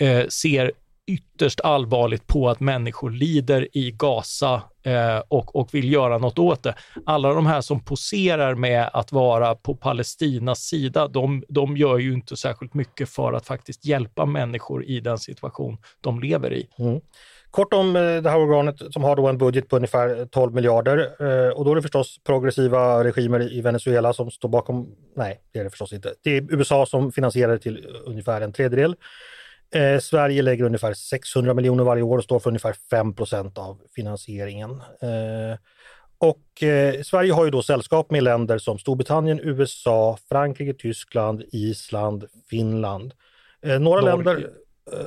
eh, ser ytterst allvarligt på att människor lider i Gaza eh, och, och vill göra något åt det. Alla de här som poserar med att vara på Palestinas sida, de, de gör ju inte särskilt mycket för att faktiskt hjälpa människor i den situation de lever i. Mm. Kort om eh, det här organet som har då en budget på ungefär 12 miljarder eh, och då är det förstås progressiva regimer i Venezuela som står bakom, nej det är det förstås inte. Det är USA som finansierar det till ungefär en tredjedel. Eh, Sverige lägger ungefär 600 miljoner varje år och står för ungefär 5% av finansieringen. Eh, och eh, Sverige har ju då sällskap med länder som Storbritannien, USA, Frankrike, Tyskland, Island, Finland. Eh, några Norge. länder...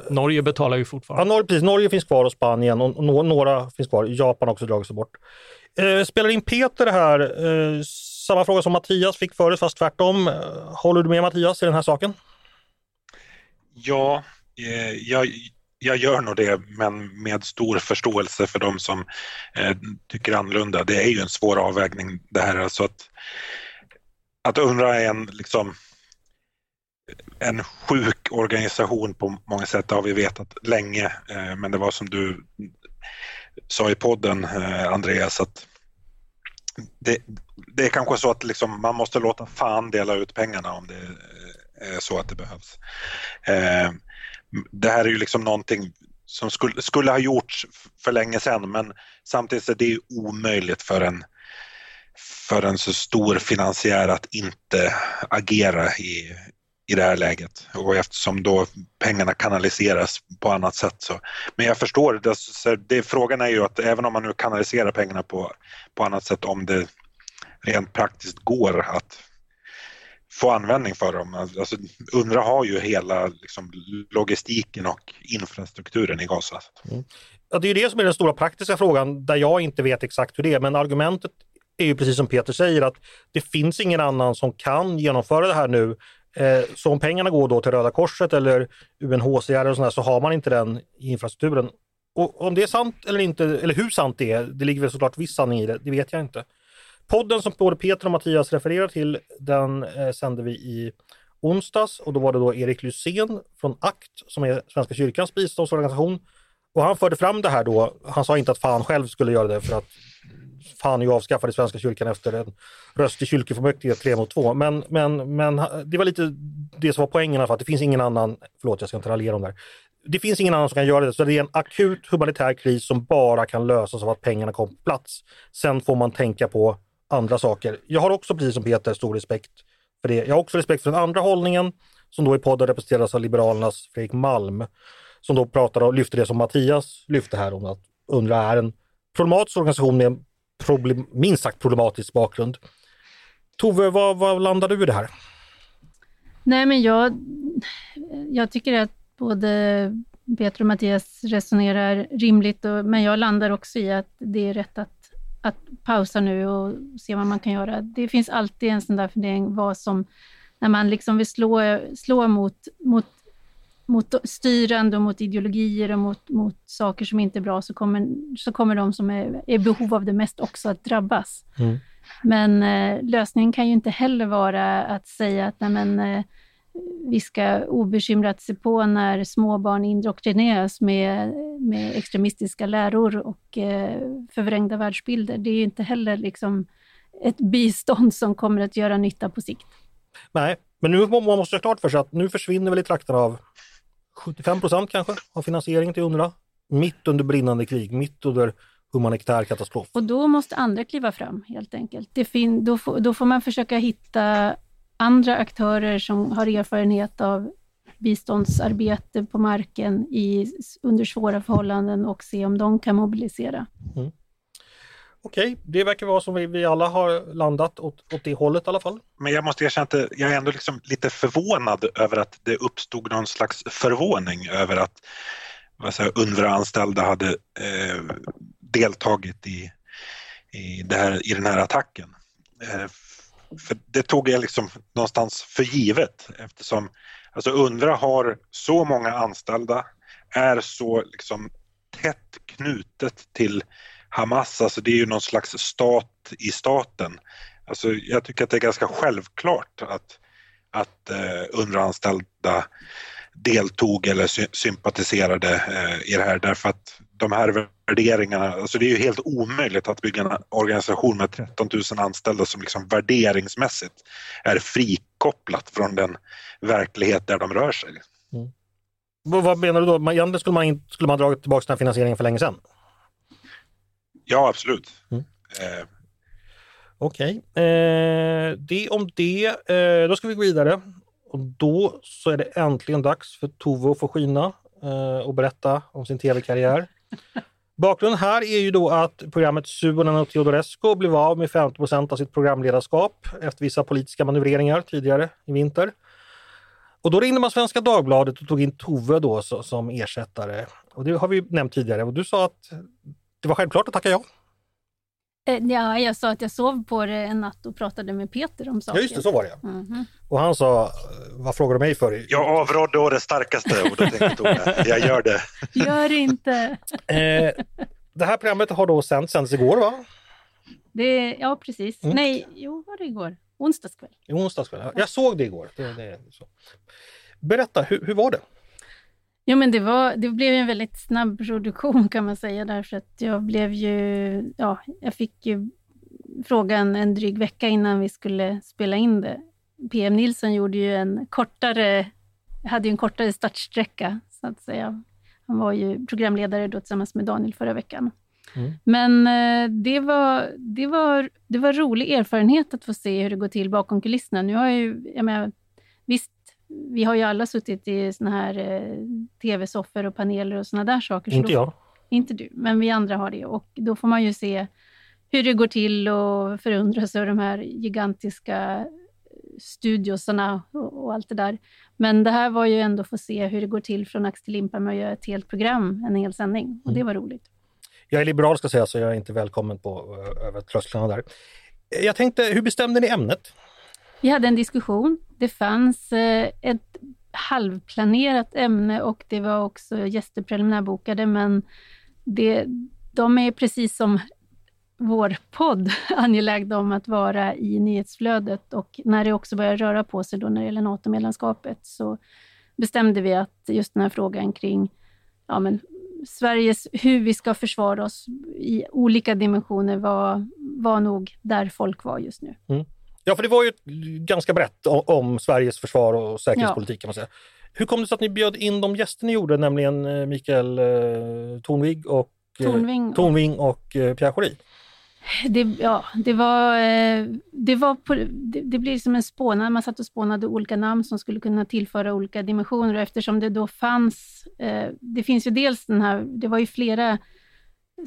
Norge betalar ju Ja, fortfarande. Norge, precis, Norge finns kvar och Spanien och nå- några finns kvar. Japan har också dragit sig bort. Eh, spelar in Peter här, eh, samma fråga som Mattias fick förut fast tvärtom. Eh, Håller du med Mattias i den här saken? Ja, eh, Eh, jag, jag gör nog det, men med stor förståelse för de som eh, tycker annorlunda. Det är ju en svår avvägning det här. Alltså att, att UNRWA är en, liksom, en sjuk organisation på många sätt, det har vi vetat länge. Eh, men det var som du sa i podden, eh, Andreas, att det, det är kanske så att liksom, man måste låta fan dela ut pengarna om det eh, är så att det behövs. Eh, det här är ju liksom någonting som skulle, skulle ha gjorts för länge sedan men samtidigt är det ju omöjligt för en, för en så stor finansiär att inte agera i, i det här läget och eftersom då pengarna kanaliseras på annat sätt så. Men jag förstår, det, så det, frågan är ju att även om man nu kanaliserar pengarna på, på annat sätt om det rent praktiskt går att få användning för dem. Alltså, alltså, UNRWA har ju hela liksom, logistiken och infrastrukturen i Gaza. Mm. Ja, det är ju det som är den stora praktiska frågan där jag inte vet exakt hur det är. Men argumentet är ju precis som Peter säger att det finns ingen annan som kan genomföra det här nu. Eh, så om pengarna går då till Röda Korset eller UNHCR och sådär, så har man inte den infrastrukturen. Och om det är sant eller inte, eller hur sant det är, det ligger väl såklart viss sanning i det, det vet jag inte. Podden som både Peter och Mattias refererar till, den eh, sände vi i onsdags och då var det då Erik Lysén från ACT som är Svenska kyrkans biståndsorganisation. Och han förde fram det här då, han sa inte att fan själv skulle göra det för att fan är ju avskaffad i Svenska kyrkan efter en röst i kyrkofullmäktige 3 mot 2. Men, men, men det var lite det som var poängen i alla fall, att det finns ingen annan, förlåt jag ska inte raljera om det här. Det finns ingen annan som kan göra det, så det är en akut humanitär kris som bara kan lösas av att pengarna kommer på plats. Sen får man tänka på andra saker. Jag har också, precis som Peter, stor respekt för det. Jag har också respekt för den andra hållningen som då i podden representeras av Liberalernas Fredrik Malm som då pratar och lyfter det som Mattias lyfte här om att UNRWA är en problematisk organisation med en problem, minst sagt problematisk bakgrund. Tove, vad, vad landar du i det här? Nej, men jag, jag tycker att både Peter och Mattias resonerar rimligt, och, men jag landar också i att det är rätt att, att pausa nu och se vad man kan göra. Det finns alltid en sån där fundering vad som, när man liksom vill slå, slå mot, mot, mot styrande och mot ideologier och mot, mot saker som inte är bra, så kommer, så kommer de som är i behov av det mest också att drabbas. Mm. Men eh, lösningen kan ju inte heller vara att säga att nej, men, eh, vi ska obekymrat se på när småbarn indoktrineras med, med extremistiska läror och eh, förvrängda världsbilder. Det är ju inte heller liksom ett bistånd som kommer att göra nytta på sikt. Nej, men nu man måste ha klart för sig att nu försvinner väl i trakten av 75 procent kanske av finansieringen till UNRWA. Mitt under brinnande krig, mitt under humanitär katastrof. Och då måste andra kliva fram helt enkelt. Det fin- då, då får man försöka hitta andra aktörer som har erfarenhet av biståndsarbete på marken i, under svåra förhållanden och se om de kan mobilisera. Okej, det verkar vara som vi, vi alla har landat åt, åt det hållet i alla fall. Men jag måste erkänna att jag är ändå liksom lite förvånad över att det uppstod någon slags förvåning över att UNRWA-anställda hade eh, deltagit i, i, det här, i den här attacken. För det tog jag liksom någonstans för givet eftersom alltså UNRWA har så många anställda, är så liksom tätt knutet till Hamas, alltså det är ju någon slags stat i staten. Alltså jag tycker att det är ganska självklart att, att eh, UNRWA-anställda deltog eller sy sympatiserade eh, i det här därför att de här värderingarna, alltså det är ju helt omöjligt att bygga en organisation med 13 000 anställda som liksom värderingsmässigt är frikopplat från den verklighet där de rör sig. Vad, vad menar du då? Egentligen skulle man, in- skulle man dragit tillbaka den här finansieringen för länge sedan? Ja, absolut. Mm. Eh, Okej, eh, det om det. Eh, då ska vi gå vidare. Och då så är det äntligen dags för Tove att få skina eh, och berätta om sin tv-karriär. Bakgrunden här är ju då att programmet Suonen och Teodorescu blev av med 50 procent av sitt programledarskap efter vissa politiska manövreringar tidigare i vinter. Och då ringde man Svenska Dagbladet och tog in Tove då så, som ersättare. Och det har vi nämnt tidigare och du sa att det var självklart att tacka ja. Eh, Ja, jag sa att jag sov på det en natt och pratade med Peter om saker. Ja just det, så var det. Mhm. Och han sa, "Eh, vad frågar du mig för? jag avrådde å det starkaste och då tänkte Tove, jag gör det. Gör inte! Eh, det här programmet har då sänts, sänds igår va? Det, ja, precis. Mm. Nej, jo, var det igår? Onsdagskväll. I onsdags kväll. Jag såg det igår. Det, det. Berätta, hur, hur var det? Jo, men det, var, det blev en väldigt snabb produktion kan man säga, därför att jag blev ju, ja, jag fick ju frågan en dryg vecka innan vi skulle spela in det. PM Nilsson gjorde ju en kortare, hade ju en kortare startsträcka, så att säga. Han var ju programledare då tillsammans med Daniel förra veckan. Mm. Men eh, det var, det, var, det var rolig erfarenhet att få se hur det går till bakom kulisserna. Nu har jag ju, jag menar, visst, vi har ju alla suttit i såna här eh, tv-soffor och paneler och såna där saker. Inte då- jag. Inte du, men vi andra har det. Och då får man ju se hur det går till och förundras över de här gigantiska studiosarna och, och allt det där. Men det här var ju ändå att få se hur det går till från ax till limpa med att göra ett helt program, en hel sändning. Och det var roligt. Jag är liberal ska säga så jag är inte välkommen på eh, över trösklarna där. Eh, Jag tänkte, hur bestämde ni ämnet? Vi hade en diskussion. Det fanns eh, ett halvplanerat ämne och det var också gäster preliminärbokade, men det, de är precis som vår podd (laughs) angelägna om att vara i nyhetsflödet och när det också börjar röra på sig då när det gäller NATO-medlemskapet så bestämde vi att just den här frågan kring ja, men Sveriges, hur vi ska försvara oss i olika dimensioner var, var nog där folk var just nu. Mm. Ja, för det var ju ganska brett o- om Sveriges försvar och säkerhetspolitik kan man säga. Hur kom det sig att ni bjöd in de gäster ni gjorde, nämligen eh, Mikael eh, Tornvig och eh, Tornving. Tornving och eh, Pierre Schori? Det, ja, det var, eh, det var på, det, det blir som en spånad. Man satt och spånade olika namn som skulle kunna tillföra olika dimensioner och eftersom det då fanns, det finns ju dels den här, det var ju flera,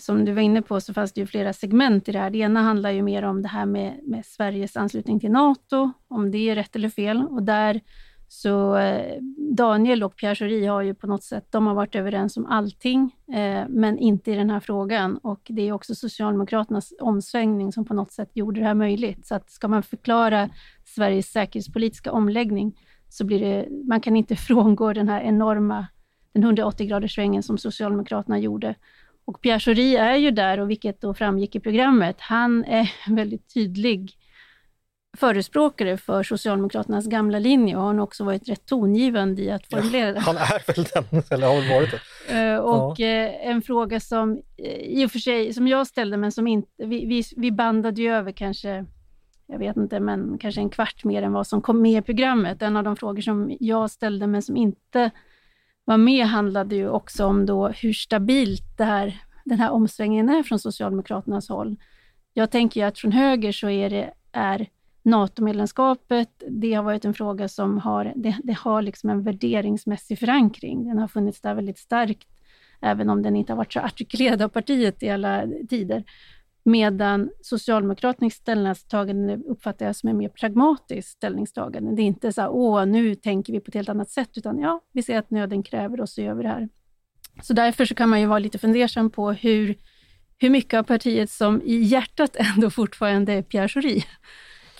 som du var inne på så fanns det ju flera segment i det här. Det ena handlar ju mer om det här med, med Sveriges anslutning till NATO, om det är rätt eller fel och där så eh, Daniel och Pierre Schori har ju på något sätt, de har varit överens om allting, eh, men inte i den här frågan. Och det är också Socialdemokraternas omsvängning som på något sätt gjorde det här möjligt. Så att ska man förklara Sveriges säkerhetspolitiska omläggning så blir det, man kan inte (laughs) frångå den här enorma, den 180-graders svängen som Socialdemokraterna gjorde. Och Pierre Schori är ju där, och vilket då framgick i programmet, han är (laughs) väldigt tydlig förespråkare för Socialdemokraternas gamla linje och har nog också varit rätt tongivande i att formulera det. Han är väl den, (laughs) eller har väl varit det. Eh, Och eh, en fråga som eh, i och för sig, som jag ställde, men som inte, vi, vi, vi bandade ju över kanske, jag vet inte, men kanske en kvart mer än vad som kom med i programmet. En av de frågor som jag ställde, men som inte var med, handlade ju också om då hur stabilt det här, den här omsvängningen är från Socialdemokraternas håll. Jag tänker ju att från höger så är det, är NATO-medlemskapet, det har varit en fråga som har, det, det har liksom en värderingsmässig förankring. Den har funnits där väldigt starkt, även om den inte har varit så artikulerad av partiet i alla tider. Medan Socialdemokraternas ställningstagande uppfattar jag som en mer pragmatiskt ställningstagande. Det är inte så här, åh, nu tänker vi på ett helt annat sätt, utan ja, vi ser att nöden kräver och så gör vi det här. Så därför så kan man ju vara lite fundersam på hur, hur mycket av partiet som i hjärtat (laughs) ändå fortfarande är Pierre Schori.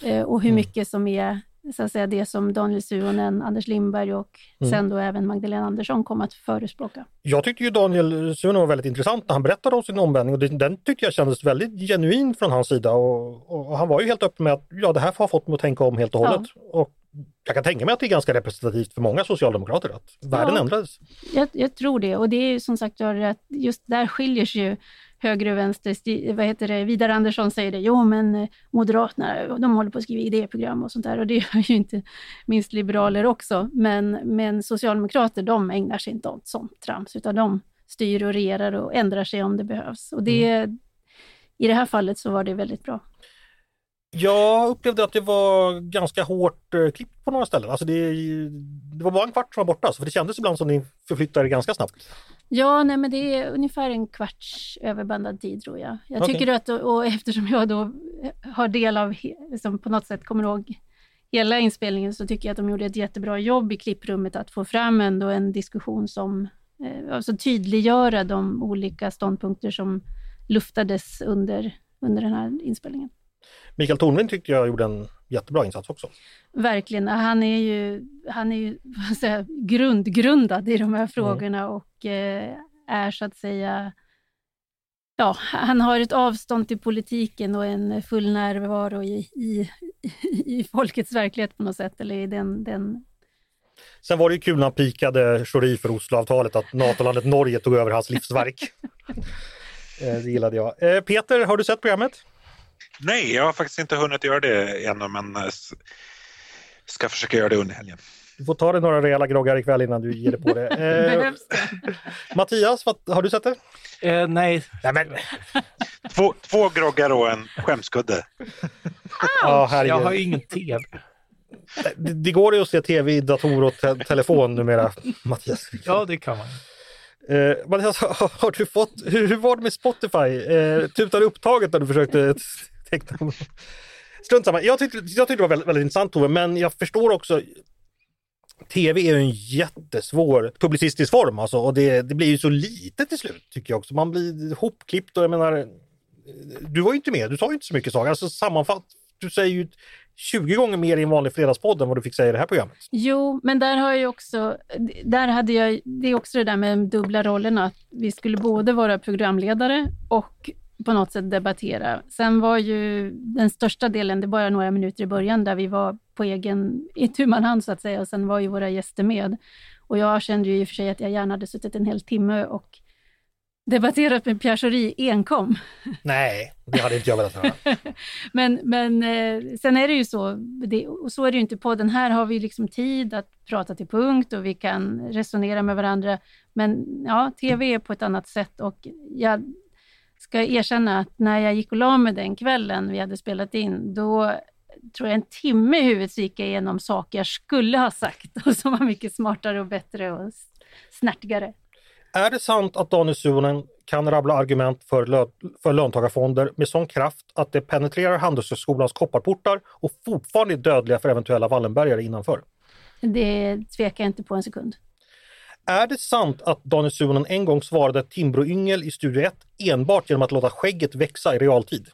Eh, och hur mycket som är så att säga, det som Daniel Suhonen, Anders Lindberg och sen då även Magdalena Andersson kom att förespråka. Jag tyckte ju Daniel Suhonen var väldigt intressant när han berättade om sin omvändning och det, den tyckte jag kändes väldigt genuin från hans sida och, och, han var ju helt öppen med att ja, det här har fått mig att tänka om helt och Ja. hållet. Och jag kan tänka mig att det är ganska representativt för många socialdemokrater att världen Ja. ändrades. Jag, jag tror det och det är ju som sagt att just där skiljer sig ju höger och vänster, vad heter det, Vidar Andersson säger det, jo men eh, Moderaterna, de håller på att skriva idéprogram och sånt där och det (laughs) gör ju inte minst liberaler också. Men, men Socialdemokrater, de ägnar sig inte åt sånt trams, utan de styr och regerar och ändrar sig om det behövs. Och det, i det här fallet så var det väldigt bra. Jag upplevde att det var ganska hårt eh, klippt på några ställen. Alltså det, det var bara en kvart som var borta, så för det kändes ibland som ni förflyttade ganska snabbt. Ja, nej, men det är ungefär en kvarts överbandad tid tror jag. Jag tycker att, och eftersom jag då har del av, he- som på något sätt kommer ihåg hela inspelningen, så tycker jag att de gjorde ett jättebra jobb i klipprummet att få fram ändå en diskussion som, eh, alltså tydliggöra de olika ståndpunkter som luftades under, under den här inspelningen. Mikael Tornving tyckte jag gjorde en jättebra insats också. Verkligen. Han är ju, han är ju (laughs) säga, grundgrundad i de här frågorna och eh, är så att säga... Ja, han har ett avstånd till politiken och en full närvaro i, i, (laughs) i folkets verklighet på något sätt. Eller i den, den... Sen var det ju kul när han pikade Schori för Osloavtalet att NATO-landet Norge tog över hans livsverk. (laughs) Eh, det gillade jag. Eh, Peter, har du sett programmet? Nej, jag har faktiskt inte hunnit göra det ännu men eh, ska försöka göra det under helgen. Du får ta dig några rejäla groggar ikväll innan du ger dig på det. (laughs) Eh? (laughs) Mattias, vad, har du sett det? Eh, nej, Nej, men, (laughs) Två, två groggar och en skämskudde. ja, jag har ju ingen tv. det, det går ju att se tv i dator och te telefon numera, Mattias. Ja, det kan man. Eh, men alltså, (laughs) har du fått, hur, hur var det med Spotify? Eh, tutade upptaget när du försökte (laughs) teckna? Strunt samma. Jag tyckte, jag tyckte det var väldigt, väldigt intressant Tove, men jag förstår också Tv är ju en jättesvår publicistisk form alltså, och det, det blir ju så lite till slut tycker jag också. Man blir hopklippt och jag menar, eh, du var ju inte med, du sa ju inte så mycket saker. Alltså sammanfatt, du säger ju 20 gånger mer i en vanlig fredagspodd än vad du fick säga i det här programmet. Jo, men där har jag också, där hade jag, det är också det där med de dubbla rollerna, att vi skulle både vara programledare och på något sätt debattera. Sen var ju den största delen, det var bara några minuter i början, där vi var på egen, i tu man hand så att säga, och sen var ju våra gäster med. Och jag kände ju i och för sig att jag gärna hade suttit en hel timme och debatterat med Pierre Schori enkom. Nej, det hade inte jag velat höra. (laughs) Men, men eh, sen är det ju så, det, och så är det ju inte på den här har vi liksom tid att prata till punkt och vi kan resonera med varandra. Men ja, tv är på ett annat sätt och jag ska erkänna att när jag gick och la mig den kvällen vi hade spelat in, då tror jag en timme i huvudet så gick jag igenom saker jag skulle ha sagt (laughs) och som var mycket smartare och bättre och snärtigare. Är det sant att Daniel Suhonen kan rabbla argument för, lö- för löntagarfonder med sån kraft att det penetrerar Handelshögskolans kopparportar och fortfarande är dödliga för eventuella Wallenbergare innanför? Det tvekar jag inte på en sekund. Är det sant att Daniel Suhonen en gång svarade Timbro-Yngel i Studio 1 enbart genom att låta skägget växa i realtid?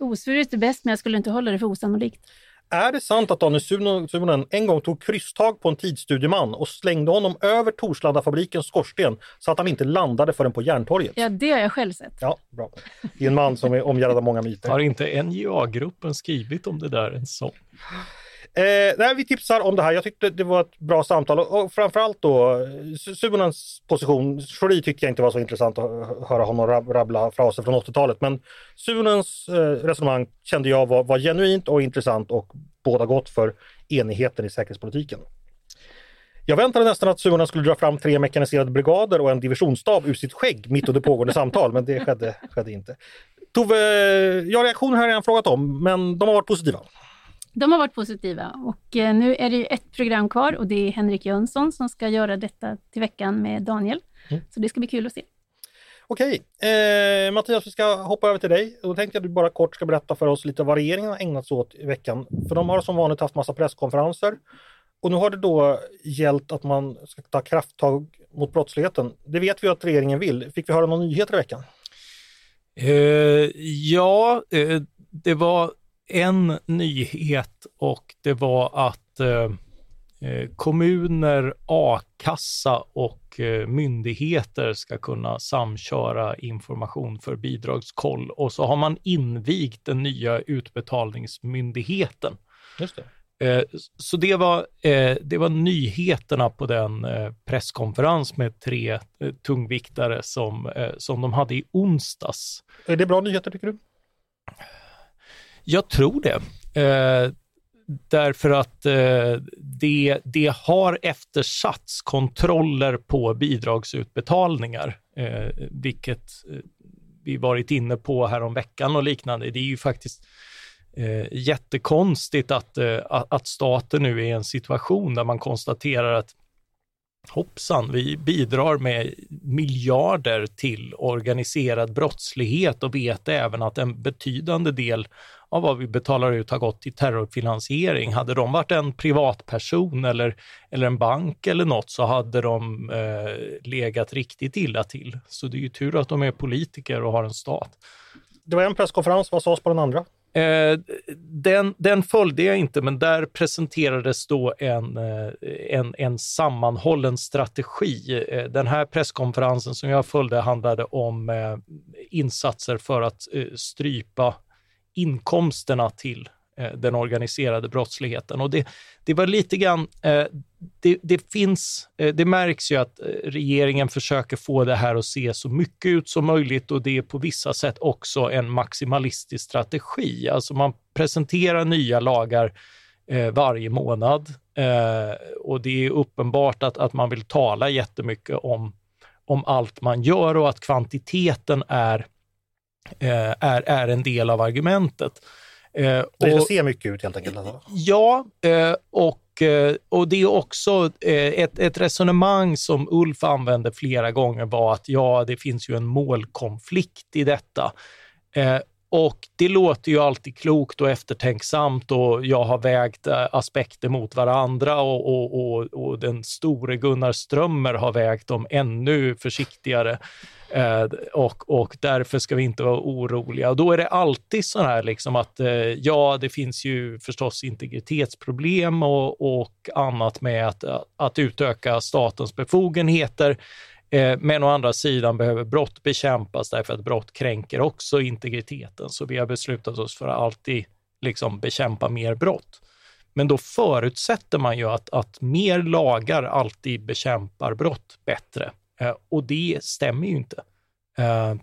Osvuret är bäst, men jag skulle inte hålla det för osannolikt. Är det sant att Daniel Suhonen en gång tog krysstag på en tidsstudieman och slängde honom över Torslandafabrikens skorsten så att han inte landade förrän på Järntorget? Ja, det har jag själv sett. Ja, bra. Det är en man som är omgärdad av många myter. Har inte NJA-gruppen skrivit om det där en sång? Eh, nej, vi tipsar om det här. Jag tyckte det var ett bra samtal och, och framförallt då eh, Su- Suhonens position. Schori tyckte jag inte var så intressant att höra honom rabbla fraser från 80-talet. Men Suhonens eh, resonemang kände jag var, var genuint och intressant och båda gott för enigheten i säkerhetspolitiken. Jag väntade nästan att Suhonen skulle dra fram tre mekaniserade brigader och en divisionsstab ur sitt skägg mitt under pågående samtal, men det skedde, skedde inte. Tove, ja reaktioner har jag redan frågat om, men de har varit positiva. De har varit positiva och eh, nu är det ju ett program kvar och det är Henrik Jönsson som ska göra detta till veckan med Daniel. Mm. Så det ska bli kul att se. Okej, eh, Mattias vi ska hoppa över till dig. Och då tänkte jag att du bara kort ska berätta för oss lite vad regeringen har ägnat sig åt i veckan. För de har som vanligt haft massa presskonferenser. Och nu har det då gällt att man ska ta krafttag mot brottsligheten. Det vet vi att regeringen vill. Fick vi höra några nyheter i veckan? Eh, ja, eh, det var en nyhet och det var att eh, eh, kommuner, a-kassa och eh, myndigheter ska kunna samköra information för bidragskoll och så har man invigt den nya utbetalningsmyndigheten. Just Eh, så det var, det var nyheterna på den presskonferens med tre tungviktare som, som de hade i onsdags. Är det bra nyheter tycker du? Jag tror det. Eh, därför att eh, det, det har eftersatts kontroller på bidragsutbetalningar, eh, vilket vi varit inne på här om veckan och liknande. Det är ju faktiskt eh, jättekonstigt att, eh, att staten nu är i en situation där man konstaterar att hoppsan, vi bidrar med miljarder till organiserad brottslighet och vet även att en betydande del av vad vi betalar ut har gått till terrorfinansiering. Hade de varit en privatperson eller, eller en bank eller något så hade de eh, legat riktigt illa till. Så det är ju tur att de är politiker och har en stat. Det var en presskonferens, vad sades på den andra? Eh, den, den följde jag inte, men där presenterades då en, eh, en, en sammanhållen strategi. Eh, den här presskonferensen som jag följde handlade om eh, insatser för att strypa inkomsterna till Eh, den organiserade brottsligheten. Och det, det var lite grann, eh, det, det, finns, eh, det märks ju att regeringen försöker få det här att se så mycket ut som möjligt och det är på vissa sätt också en maximalistisk strategi. Alltså man presenterar nya lagar varje månad och det är uppenbart att, att man vill tala jättemycket om, om allt man gör och att kvantiteten är, är, är en del av argumentet. Eh, det och, ser mycket ut helt enkelt? Alltså. Ja, eh, och, eh, och det är också eh, ett, ett resonemang som Ulf använde flera gånger var att ja, det finns ju en målkonflikt i detta. Eh, och det låter ju alltid klokt och eftertänksamt och jag har vägt aspekter mot varandra och, och, och, och den store Gunnar Strömmer har vägt dem ännu försiktigare. Eh, och, och därför ska vi inte vara oroliga. Och då är det alltid så här liksom att eh, ja, det finns ju förstås integritetsproblem och, och annat med att, att utöka statens befogenheter. Eh, men å andra sidan behöver brott bekämpas därför att brott kränker också integriteten. Så vi har beslutat oss för att alltid liksom bekämpa mer brott. Men då förutsätter man ju att, att mer lagar alltid bekämpar brott bättre. Eh, och det stämmer ju inte. Eh,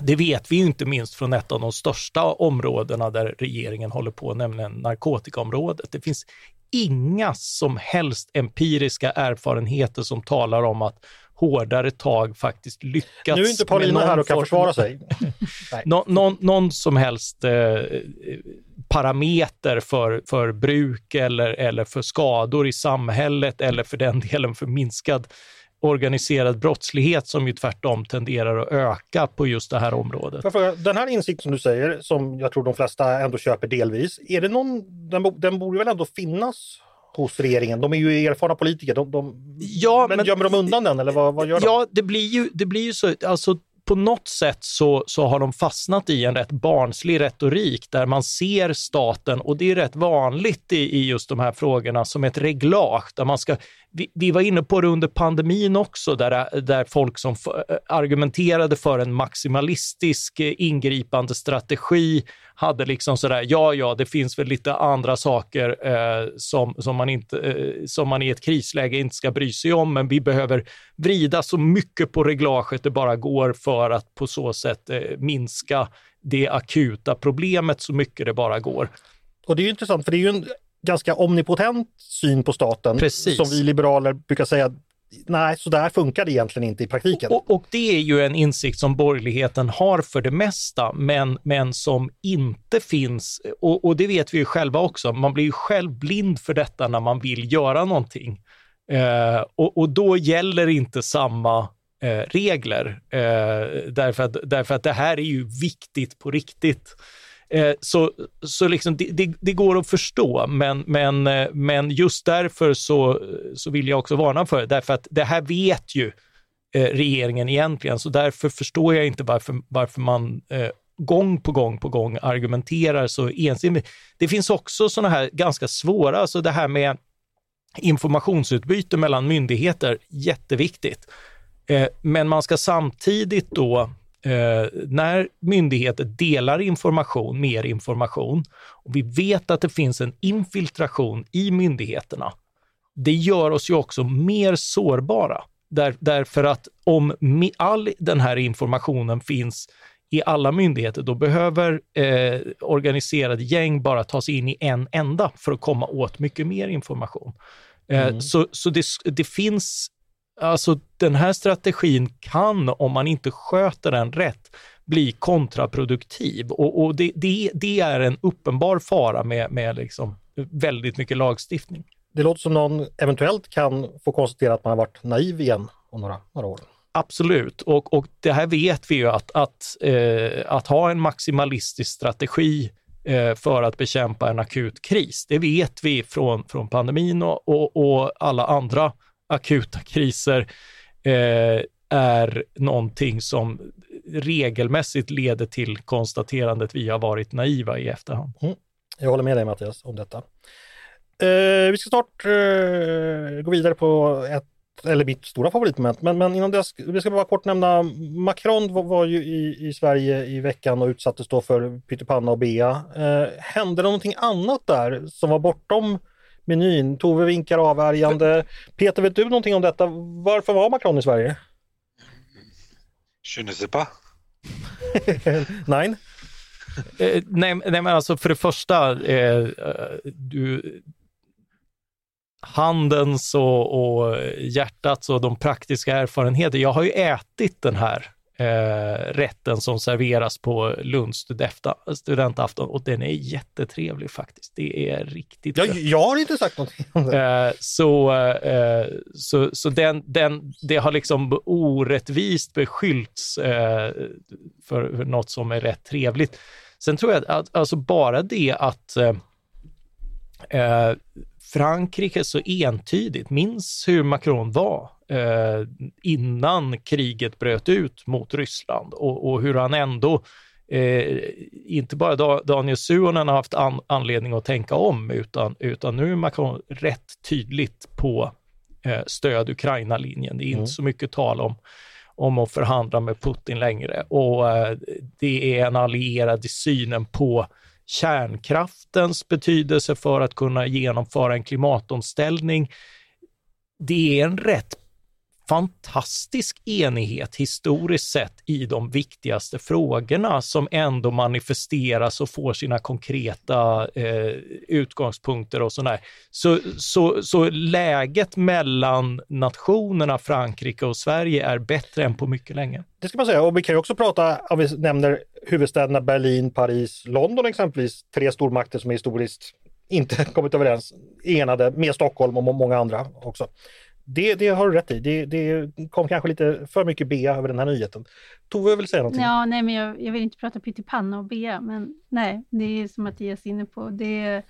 det vet vi ju inte minst från ett av de största områdena där regeringen håller på, nämligen narkotikaområdet. Det finns inga som helst empiriska erfarenheter som talar om att hårdare tag faktiskt lyckats. Nu är inte Paulina här och kan försvara sig. (laughs) Nå, någon, någon, som helst eh, parameter för, för bruk eller, eller för skador i samhället eller för den delen för minskad organiserad brottslighet som ju tvärtom tenderar att öka på just det här området. Den här insikten som du säger, som jag tror de flesta ändå köper delvis, är det någon, den, den borde väl ändå finnas hos regeringen? De är ju erfarna politiker. De, de, ja, men, men gömmer de undan den eller vad, vad gör de? Ja, det blir ju, det blir ju så. Alltså, på något sätt så, så har de fastnat i en rätt barnslig retorik där man ser staten, och det är rätt vanligt i, i just de här frågorna, som ett reglage där man ska vi, vi, var inne på det under pandemin också, där, där folk som argumenterade för en maximalistisk eh, ingripande strategi hade liksom sådär, ja, ja, det finns väl lite andra saker eh, som, som, man inte, eh, som man i ett krisläge inte ska bry sig om, men vi behöver vrida så mycket på reglaget det bara går för att på så sätt eh, minska det akuta problemet så mycket det bara går. Och det är ju intressant, för det är ju en ganska omnipotent syn på staten Precis. som vi liberaler brukar säga nej, så där funkar det egentligen inte i praktiken. Och, och, det är ju en insikt som borgerligheten har för det mesta, men, men som inte finns, och, och det vet vi ju själva också, man blir ju själv blind för detta när man vill göra någonting. Eh, och, och då gäller inte samma eh, regler, eh, därför, att, därför att det här är ju viktigt på riktigt. Eh, så så liksom det, det, det, går att förstå, men, men, eh, men just därför så, så vill jag också varna för det, därför att det här vet ju eh, regeringen egentligen, så därför förstår jag inte varför, varför man eh, gång på gång på gång argumenterar så ensidigt. Det finns också sådana här ganska svåra, alltså det här med informationsutbyte mellan myndigheter, jätteviktigt. Eh, men man ska samtidigt då Eh, när myndigheter delar information, mer information, och vi vet att det finns en infiltration i myndigheterna, det gör oss ju också mer sårbara. Där, därför att om all den här informationen finns i alla myndigheter, då behöver eh, organiserade gäng bara ta sig in i en enda för att komma åt mycket mer information. Eh, mm. Så, så det, det finns, alltså den här strategin kan, om man inte sköter den rätt, bli kontraproduktiv. Och, och det, det, det, är en uppenbar fara med, med liksom väldigt mycket lagstiftning. Det låter som någon eventuellt kan få konstatera att man har varit naiv igen om några, några år. Absolut, och, och det här vet vi ju att, att, eh, att ha en maximalistisk strategi eh, för att bekämpa en akut kris, det vet vi från, från pandemin och, och, och alla andra akuta kriser eh, är någonting som regelmässigt leder till konstaterandet vi har varit naiva i efterhand. Mm. Jag håller med dig Mattias om detta. Eh, vi ska snart eh, gå vidare på ett eller mitt stora favoritmoment. Men, men innan dess, vi ska bara kort nämna Macron var, var ju i, i Sverige i veckan och utsattes då för pyttipanna och bea. Eh, hände det någonting annat där som var bortom menyn? Tove vinkar avvärjande. Peter, vet du någonting om detta? Varför var Macron i Sverige? Je ne sais pas. (laughs) nej. Eh, nej, nej, men alltså för det första, eh, du, handens och, och hjärtats och de praktiska erfarenheter. Jag har ju ätit den här eh, rätten som serveras på Lunds studentafton och den är jättetrevlig faktiskt. Det är riktigt jag, jag har inte sagt någonting om det. Eh, så eh, så, så den, den, det har liksom orättvist beskyllts eh, för, för något som är rätt trevligt. Sen tror jag att alltså bara det att eh, eh, Frankrike så entydigt, minns hur Macron var eh, innan kriget bröt ut mot Ryssland och, och hur han ändå Eh, inte bara da, Daniel Suonen har haft an, anledning att tänka om, utan, utan nu är Macron rätt tydligt på eh, stöd Ukraina-linjen. Det är mm. inte så mycket tal om, om att förhandla med Putin längre och eh, det är en allierad i synen på kärnkraftens betydelse för att kunna genomföra en klimatomställning. Det är en rätt fantastisk enighet historiskt sett i de viktigaste frågorna som ändå manifesteras och får sina konkreta eh, utgångspunkter och sådär. Så, så, så läget mellan nationerna Frankrike och Sverige är bättre än på mycket länge. Det ska man säga och vi kan ju också prata, om vi nämner huvudstäderna Berlin, Paris, London exempelvis, tre stormakter som historiskt inte (laughs) kommit överens, enade med Stockholm och många andra också. Det, det har du rätt i. Det, det kom kanske lite för mycket bea över den här nyheten. Tove vill säga någonting? Ja, nej, men jag, jag vill inte prata pyttipanna och bea, men nej, det är som Mattias är inne på. Det,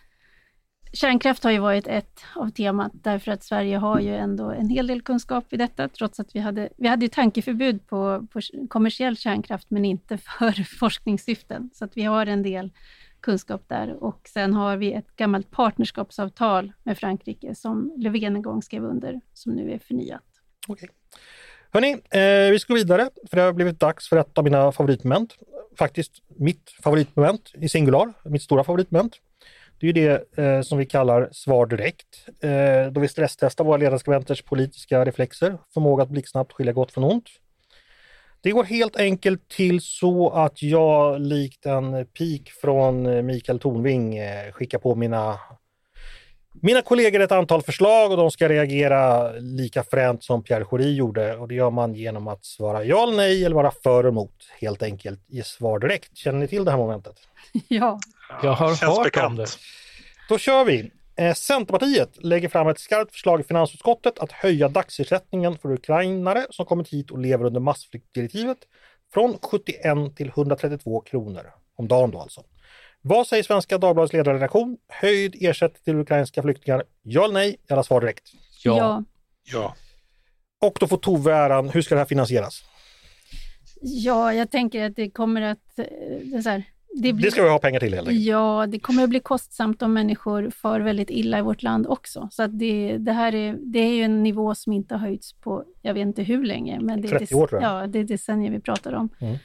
kärnkraft har ju varit ett av temat därför att Sverige har ju ändå en hel del kunskap i detta, trots att vi hade, vi hade ju tankeförbud på, på kommersiell kärnkraft, men inte för (laughs) forskningssyften. Så att vi har en del kunskap där. Och sen har vi ett gammalt partnerskapsavtal med Frankrike som Löfven en gång skrev under, som nu är förnyat. Okay. Hörni, eh, vi ska gå vidare för det har blivit dags för ett av mina favoritmoment. Faktiskt mitt favoritmoment i singular, mitt stora favoritmoment. Det är ju det eh, som vi kallar svar direkt, eh, då vi stresstestar våra ledarskribenters politiska reflexer, förmåga att blixtsnabbt skilja gott från ont. Det går helt enkelt till så att jag likt en pik från Mikael Tornving eh, skickar på mina mina kollegor ett antal förslag och de ska reagera lika fränt som Pierre Schori gjorde och det gör man genom att svara ja eller nej eller vara för eller emot helt enkelt i svar direkt. Känner ni till det här momentet? (laughs) Ja. Jag har hört om det. Då kör vi! Eh, Centerpartiet lägger fram ett skarpt förslag i finansutskottet att höja dagsersättningen för ukrainare som kommit hit och lever under massflyktdirektivet från 71 till 132 kronor om dagen då alltså. Vad säger Svenska Dagbladets ledarredaktion? Höjd ersättning till ukrainska flyktingar? Ja eller nej? Alla svar direkt. Ja. ja. ja. Och då får Tove äran. Hur ska det här finansieras? Ja, jag tänker att det kommer att... Eh, det, så här, det, blir, det ska vi ha pengar till helt enkelt. Ja, det kommer att bli kostsamt om människor far väldigt illa i vårt land också. Så det, det här är, det är ju en nivå som inte har höjts på, jag vet inte hur länge. Men det 30 år tror jag. Ja, det är decennier vi pratar om. Mm.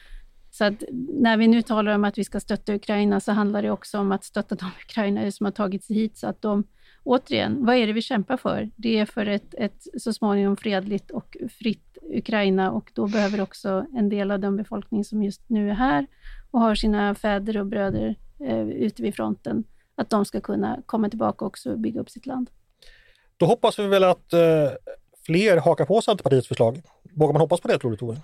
Så att när vi nu talar om att vi ska stötta Ukraina så handlar det också om att stötta de (laughs) ukrainare som har tagit sig hit så att de återigen, vad är det vi kämpar för? Det är för ett, ett så småningom fredligt och fritt Ukraina och då behöver också en del av den befolkning som just nu är här och har sina fäder och bröder eh, ute vid fronten, att de ska kunna komma tillbaka också och bygga upp sitt land. Då hoppas vi väl att eh, fler hakar på Centerpartiets förslag. Vågar man hoppas på det tror du Tove?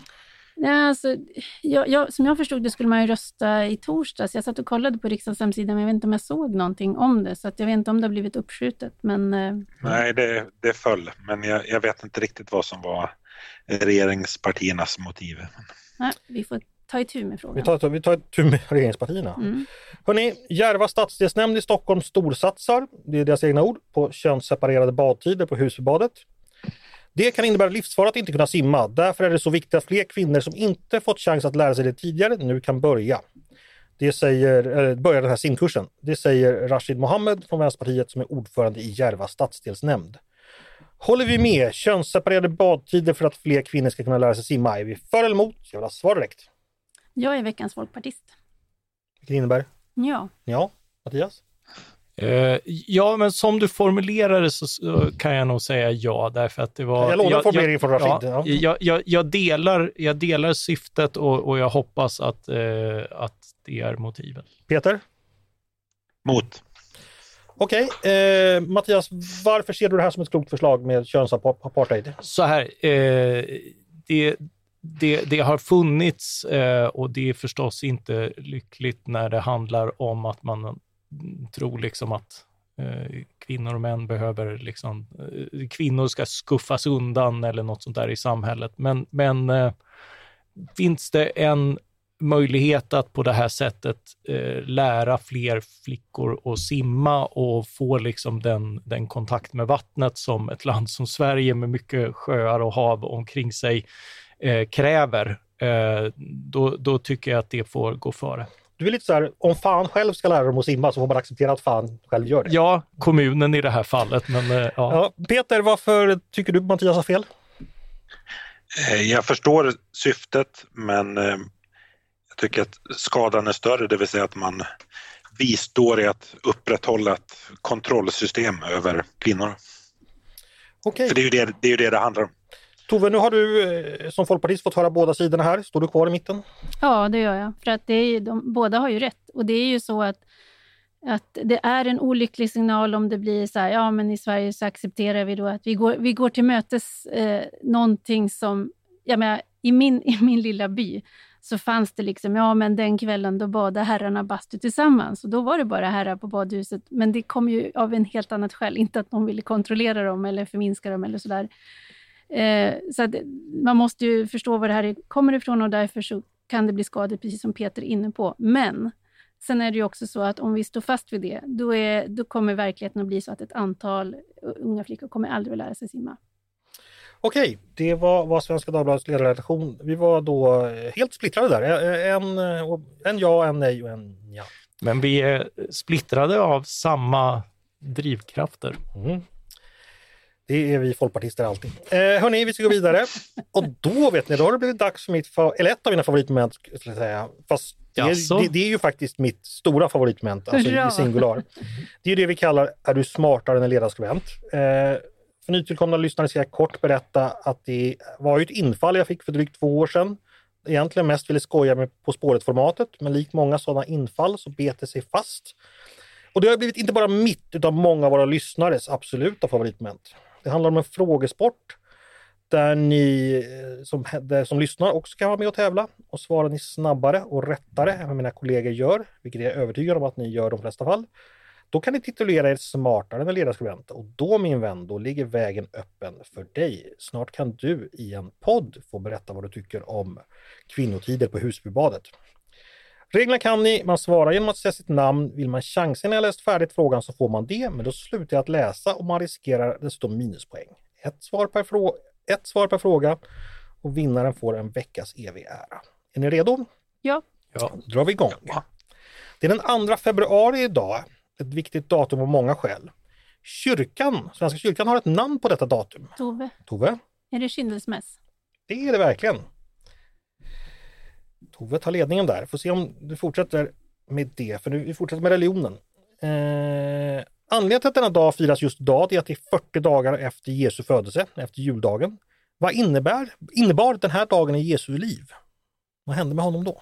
Ja, alltså, jag, jag, som jag förstod det skulle man ju rösta i torsdags. Jag satt och kollade på riksdagens hemsida, men jag vet inte om jag såg någonting om det. Så att jag vet inte om det har blivit uppskjutet. Men, eh, Nej, det, det föll, men jag, jag vet inte riktigt vad som var regeringspartiernas motiv. nej, vi får ta itu med frågan. Vi tar, vi tar ett tur med regeringspartierna. Mm. Hörrni, Järva stadsdelsnämnd i Stockholm storsatsar, det är deras egna ord, på könsseparerade badtider på Husbybadet. Det kan innebära livsfara att inte kunna simma. Därför är det så viktigt att fler kvinnor som inte fått chans att lära sig det tidigare nu kan börja. Det säger, eller börja den här simkursen. Det säger Rashid Mohammed från Vänsterpartiet som är ordförande i Järva stadsdelsnämnd. Håller vi med? Könsseparerade badtider för att fler kvinnor ska kunna lära sig simma. Är vi för eller emot? Jag vill ha svar direkt. Jag är veckans folkpartist. Vilket innebär? Ja, Ja, Mattias? Eh, ja, men som du formulerar det så, så kan jag nog säga ja, därför att det var... Jag lånar formuleringen från Rashid, Ja, ja. jag, jag, jag, delar, jag delar syftet och, och jag hoppas att, eh, att det är motivet. Peter? Mot. Okej, eh, Mattias, varför ser du det här som ett klokt förslag med könsapartheid? Så här, eh, det, det, det har funnits eh, och det är förstås inte lyckligt när det handlar om att man mm, tror liksom att eh, kvinnor och män behöver, liksom, eh, kvinnor ska skuffas undan eller något sånt där i samhället. Men, men eh, finns det en möjlighet att på det här sättet eh, lära fler flickor att simma och få liksom den, den kontakt med vattnet som ett land som Sverige med mycket sjöar och hav omkring sig eh, kräver, eh, då, då tycker jag att det får gå före. Du är lite så här, om fan själv ska lära dem att simma så får man acceptera att fan själv gör det. Ja, kommunen i det här fallet, men eh, ja. Ja, Peter, varför tycker du Mattias har fel? Eh, Jag förstår syftet, men eh, jag tycker att skadan är större, det vill säga att man bistår i att upprätthålla ett kontrollsystem över kvinnor. Okej, För det är ju det det, är ju det, det handlar om. Tove, nu har du eh, som folkpartist fått höra båda sidorna här. Står du kvar i mitten? ja det gör jag. För att det är ju, de, båda har ju rätt. Och det är ju så att, att det är en olycklig signal om det blir så här, ja men i Sverige så accepterar vi då att vi går, vi går till mötes eh, någonting som, jag menar, i min, i min lilla by så fanns det liksom, ja men den kvällen då badade herrarna bastu tillsammans och då var det bara herrar på badhuset. Men det kom ju av en helt annat skäl, inte att någon ville kontrollera dem eller förminska dem eller sådär. Eh, så att man måste ju förstå var det här kommer ifrån och därför så kan det bli skador, precis som Peter är inne på. Men sen är det ju också så att om vi står fast vid det, då, är, då kommer verkligheten att bli så att ett antal unga flickor kommer aldrig att lära sig simma. Okej, det var, var Svenska Dagbladets ledarredaktion. Vi var då eh, helt splittrade där. Eh, En, eh, och- en ja, en nej och en ja. Men vi är splittrade av samma drivkrafter. Mm. Det är vi folkpartister alltid. Eh, hörni, vi ska gå vidare. Och då vet ni, då har det blivit dags för mitt, eller ett av mina favoritmoment, skulle jag säga. Fast det det, det är ju faktiskt mitt stora favoritmoment, alltså Hurra! i singular. Det är det vi kallar Är du smartare än en ledarskribent? Eh, för nytillkomna lyssnare ska jag kort berätta att det var ju ett infall jag fick för drygt två år sedan. Egentligen mest ville skoja med På spåret-formatet, men likt många sådana infall så bet det sig fast. Och det har blivit inte bara mitt utan många av våra lyssnares absoluta favoritmoment. Det handlar om en frågesport där ni eh, som, där, som lyssnar också kan vara med och tävla och svarar ni snabbare och rättare än vad mina kollegor gör, vilket jag är övertygad om att ni gör i de flesta fall. Då kan ni titulera er smartare än en ledarskribent och då min vän, då ligger vägen öppen för dig. Snart kan du i en podd få berätta vad du tycker om kvinnotider på Husbybadet. Reglerna kan ni, man svarar genom att säga sitt namn. Vill man chansa när jag läst färdigt frågan så får man det, men då slutar jag att läsa och man riskerar dessutom minuspoäng. Ett svar per, frå- ett svar per fråga och vinnaren får en veckas evig ära. Är ni redo? Ja, Ja. Då drar vi igång. Det är den 2 februari idag, ett viktigt datum av många skäl. Kyrkan, Svenska kyrkan har ett namn på detta datum. Tove, Tove? är det kyndelsmäss? Det är det verkligen. Tove tar ledningen där. Får se om du fortsätter med det, för nu vi fortsätter med religionen. Eh, anledningen till att denna dag firas just idag är att det är 40 dagar efter Jesu födelse, efter juldagen. Vad innebär, innebar den här dagen i Jesu liv? Vad hände med honom då?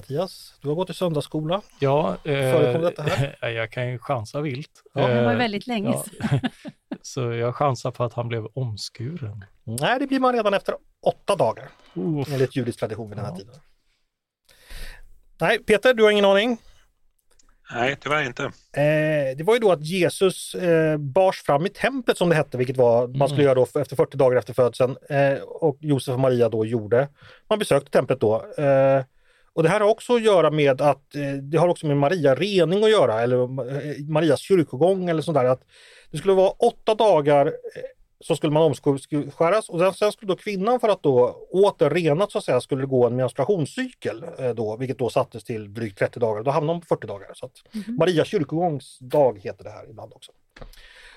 Mattias, du har gått i söndagsskola. Ja, Förekom detta eh, (laughs) jag kan ju chansa vilt. Ja, Det var Eh, väldigt länge ja. (laughs) Så jag chansar på att han blev omskuren. Nej, det blir man redan efter åtta dagar, Uff. enligt judisk tradition vid den här Ja. tiden. Nej, Peter, du har ingen aning? Nej, tyvärr inte. Eh, det var ju då att Jesus eh, bars fram i templet som det hette, vilket var man skulle göra då efter 40 dagar efter födseln. Eh, och Josef och Maria då gjorde. Man besökte templet då. Eh, och det här har också att göra med att eh, det har också med Maria rening att göra, eller eh, Marias kyrkogång eller sånt där. Att det skulle vara åtta dagar eh, så skulle man omskäras och sen, skulle då kvinnan för att då åter renat så att säga skulle gå en menstruationscykel då, vilket då sattes till drygt 30 dagar. Då hamnade hon på 40 dagar. Så att Maria kyrkogångsdag heter det här ibland också.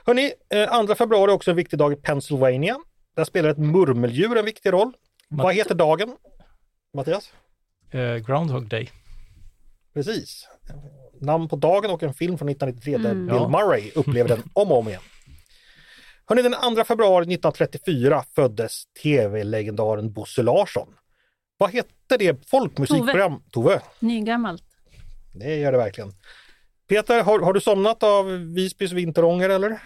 Hörrni, eh, 2 februari är också en viktig dag i Pennsylvania. Där spelar ett murmeldjur en viktig roll. Vad heter dagen? Mattias? Eh, Groundhog Day. Precis. Namn på dagen och en film från 1993 där Mm. Bill Ja. Murray upplever den om och om igen. Hörrni, den 2 februari 1934 föddes tv-legendaren Bosse Larsson. Vad hette det folkmusikprogram? Tove. Nygammalt. Det gör det verkligen. Peter, har, har du somnat av Visbys vinterånger eller?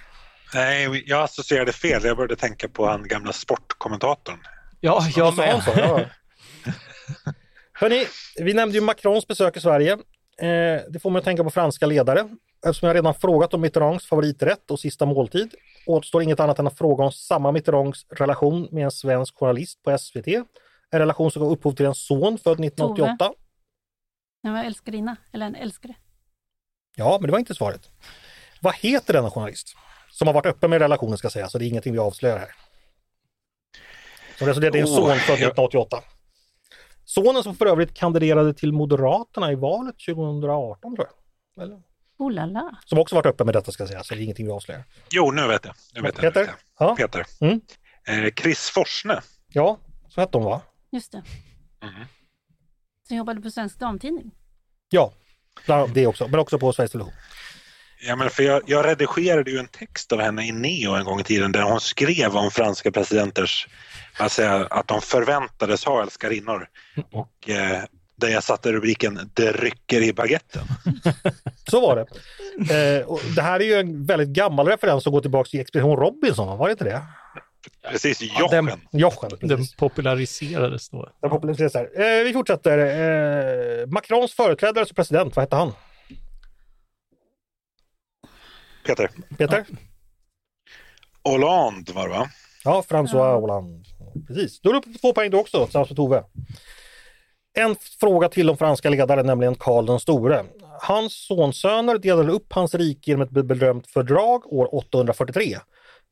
Nej, jag associerade fel. Jag började tänka på han gamla sportkommentatorn. Ja, jag med. Ja. (laughs) Hörni, vi nämnde ju Macrons besök i Sverige. Eh, det får mig att tänka på franska ledare. Eftersom jag redan frågat om Mitterrands favoriträtt och sista måltid återstår inget annat än att fråga om samma Mitterrands relation med en svensk journalist på SVT. En relation som gav upphov till en son född 1988. Den var älskarinna, eller en älskare. Ja, men det var inte svaret. Vad heter denna journalist? Som har varit öppen med relationen ska sägas, så det är ingenting vi avslöjar här. Som resulterade i en Oh, son född ja. 1988. Sonen som för övrigt kandiderade till Moderaterna i valet 2018 tror jag. Eller? Oh la la. Som också varit öppen med detta ska jag säga, så det är ingenting vi avslöjar. Jo, nu vet jag. Nu vet jag, nu Peter? vet jag. Ja, Peter. Mm. Eh, Chris Forsne. ja, så hette hon va? Just det. Mhm. Som jobbade på Svensk Damtidning. Ja, det också, men också på Sveriges Television. Ja, men för jag, jag redigerade ju en text av henne i Neo en gång i tiden där hon skrev om franska presidenters, jag, att de förväntades ha älskarinnor. Och eh, där jag satte rubriken Det rycker i baguetten. (laughs) Så var det. Eh, och det här är ju en väldigt gammal referens som går tillbaka till Expedition Robinson, va? var det inte det? Precis, den- Jochen. Jochen, Den precis. populariserades då. Den populariseras här. Eh, vi fortsätter. Eh, Macrons företrädare som president, vad hette han? Peter. Peter? Hollande var det va? Ja, François Hollande. Precis. Då är du uppe på två poäng du också, tillsammans med Tove. En fråga till om franska ledare, nämligen Karl den store. Hans sonsöner delade upp hans rike genom ett bedömt fördrag år 843.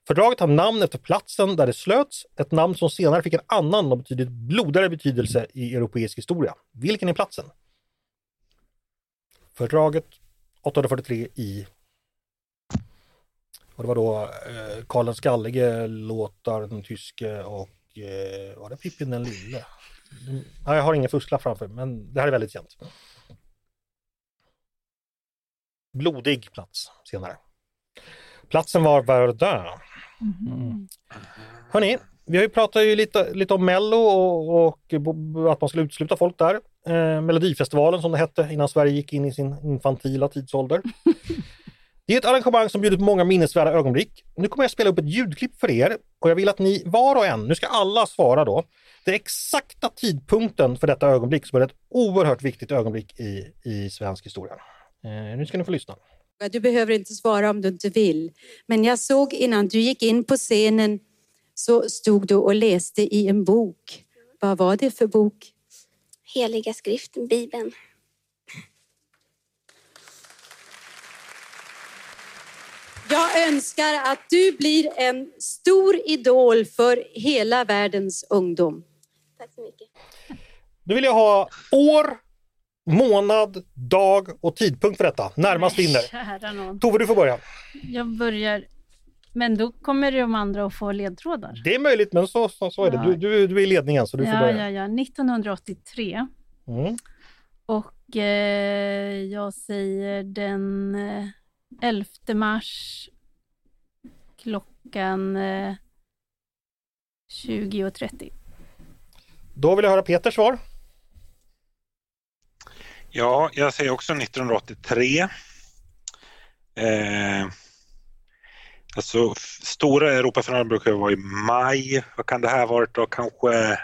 Fördraget har namn efter platsen där det slöts, ett namn som senare fick en annan och betydligt blodigare betydelse i europeisk historia. Vilken är platsen? Fördraget 843 i och det var då eh, Karl den skallige, Lothar den tyske och eh, var det Pippin den lille? Ja, jag har ingen fusklapp framför men det här är väldigt känt. Blodig plats senare. Platsen var Verdun. Mm. Hörni, vi har ju pratat ju lite, lite om Mello och, och att man skulle utesluta folk där. Eh, Melodifestivalen som det hette innan Sverige gick in i sin infantila tidsålder. (laughs) Det är ett arrangemang som bjuder på många minnesvärda ögonblick. Nu kommer jag spela upp ett ljudklipp för er och jag vill att ni var och en, nu ska alla svara då, den exakta tidpunkten för detta ögonblick som är ett oerhört viktigt ögonblick i, i svensk historia. Eh, nu ska ni få lyssna. Du behöver inte svara om du inte vill. Men jag såg innan du gick in på scenen så stod du och läste i en bok. Vad var det för bok? Heliga skriften, Bibeln. Jag önskar att du blir en stor idol för hela världens ungdom. Tack så mycket. Nu vill jag ha år, månad, dag och tidpunkt för detta. Närmast vinner. Tove, du får börja. Jag börjar Men då kommer de andra att få ledtrådar. Det är möjligt, men så, så, så är det. Du, du, du är i ledningen så du får ja, börja. ja, ja. 1983. Mm. Och eh, jag säger den eh, 11 mars klockan eh, 20.30. Då vill jag höra Peters svar. Ja, jag säger också 1983. Eh, alltså, stora Europafinalen brukar vara i maj. Vad kan det här varit då? Kanske...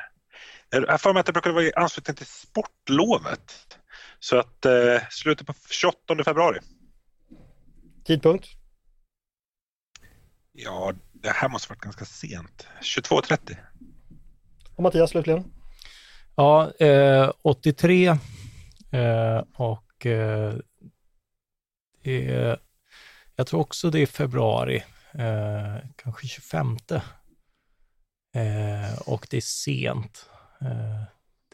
Jag har för mig att det brukar vara i anslutning till sportlovet. Så att eh, slutet på 28 februari. Tidpunkt? Ja, det här måste varit ganska sent. 22.30. Och Mattias slutligen? Ja, eh, 83 eh, och eh, det är, jag tror också det är februari, eh, kanske 25. Eh, och det är sent. Eh,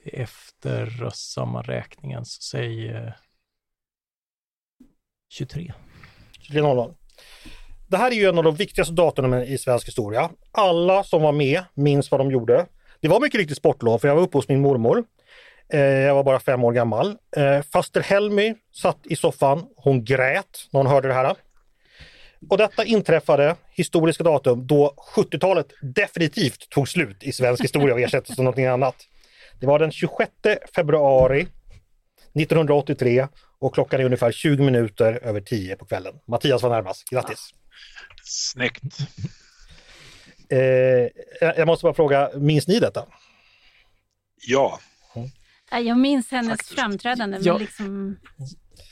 det är efter röstsammanräkningen, så säg eh, 23. 23.00. Det här är ju en av de viktigaste datumen i svensk historia. Alla som var med minns vad de gjorde. Det var mycket riktigt sportlov, för jag var uppe hos min mormor. Eh, jag var bara fem år gammal. Eh, faster Helmy satt i soffan. Hon grät när hon hörde det här. Och detta inträffade, historiska datum, då 70-talet definitivt tog slut i svensk historia och ersattes av någonting annat. Det var den 26 februari 1983 och klockan är ungefär 20 minuter över 10 på kvällen. Mattias var närmast. Grattis! Snyggt. Eh, jag jag måste bara fråga, minns ni detta? Ja, Nej, Jag minns hennes Faktiskt. framträdande, men Ja. liksom...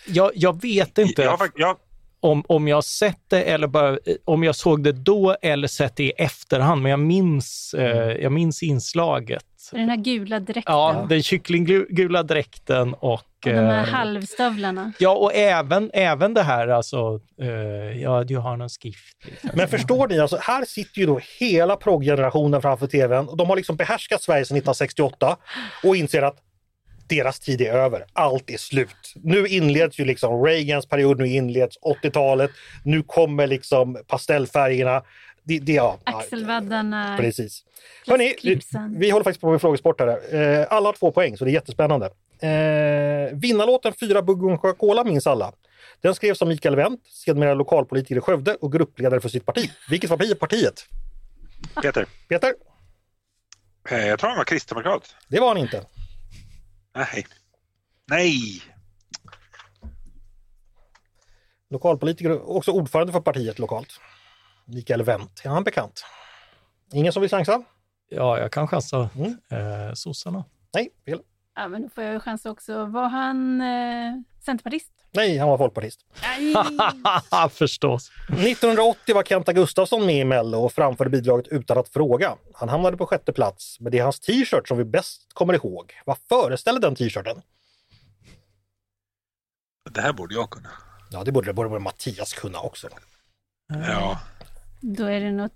Jag, jag vet inte jag, jag, om, om jag sett det eller bara eh, om jag såg det då eller sett det i efterhand, men jag minns, eh, jag minns inslaget. Den här gula dräkten. Ja, den kycklinggula dräkten och... och de här eh, halvstövlarna. Ja, och även, även det här alltså, eh, ja, du har någon skrift. Liksom. Men förstår ni, alltså, här sitter ju då hela progggenerationen framför tvn och de har liksom behärskat Sverige sedan 1968 och inser att deras tid är över. Allt är slut. Nu inleds ju liksom Reagans period, nu inleds 80-talet. Nu kommer liksom pastellfärgerna. Det, det, ja, Axelvaddarna. Precis. Hörni, vi, vi håller faktiskt på med frågesport här. Eh, alla har två poäng, så det är jättespännande. Eh, vinnarlåten Fyra bugg Coca-Cola minns alla. Den skrevs av Mikael Wendt, sedermera lokalpolitiker i Skövde och gruppledare för sitt parti. Vilket parti- partiet? Peter. Peter? Eh, jag tror han var kristdemokrat. Det var han inte. Nej. Nej! Lokalpolitiker och också ordförande för partiet lokalt. Mikael Wendt. Är han bekant? Ingen som vill chansa? Ja, jag kan chansa. Mm. Eh, sossarna. Nej, fel. Ja, men då får jag ju chans också. Var han eh, centerpartist? Nej, han var folkpartist. Nej. (laughs) Förstås. 1980 var Kenta Gustafsson med i Mello och framförde bidraget Utan att fråga. Han hamnade på sjätte plats, men det är hans t-shirt som vi bäst kommer ihåg. Vad föreställer den t-shirten? Det här borde jag kunna. Ja, det borde, borde, borde Mattias kunna också. Ja. Då är det något...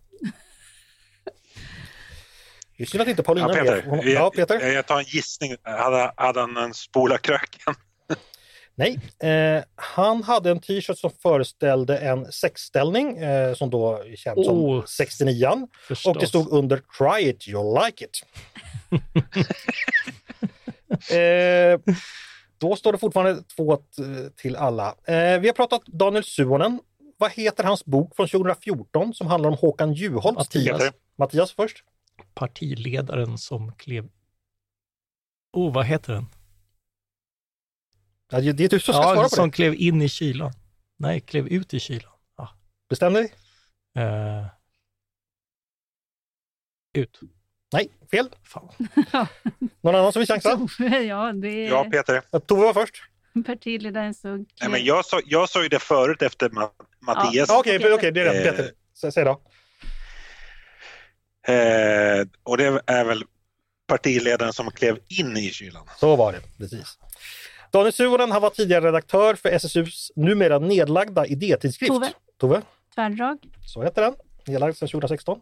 Det är synd att inte Paulina Ja, är Peter. Hon- Ja, Peter? Jag, jag tar en gissning. Hade, hade han en spola kröken? Nej, eh, han hade en t-shirt som föreställde en sexställning eh, som då är känd som Oh. 69 Förstås. och det stod under Try it, you'll like it. (laughs) eh, då står det fortfarande två till alla. Eh, vi har pratat Daniel Suonen. Vad heter hans bok från 2014 som handlar om Håkan Juholts tid? Mattias. Först. Partiledaren som klev... Oh, vad heter den? Ja, det är du som ska Ja, svara på som det. klev in i kylan. Nej, klev ut i kylan. Ja. Bestäm dig. Eh, ut. Nej, fel. Fan. Någon annan som vill chansa? (laughs) ja, det är Ja, Peter. Tove var först. Partiledaren så... Nej, men jag, sa, jag ju det förut efter Ma- Mattias. Ja, Okej, okej, okej, det är rätt. Eh. Peter. Sä- Säg då. Eh, och det är väl partiledaren som klev in i kylan. Så var det, precis. Daniel Suhonen han var tidigare redaktör för SSUs numera nedlagda idétidskrift. Tove. Tove, Tvärdrag. så heter den. Nedlagd sedan 2016.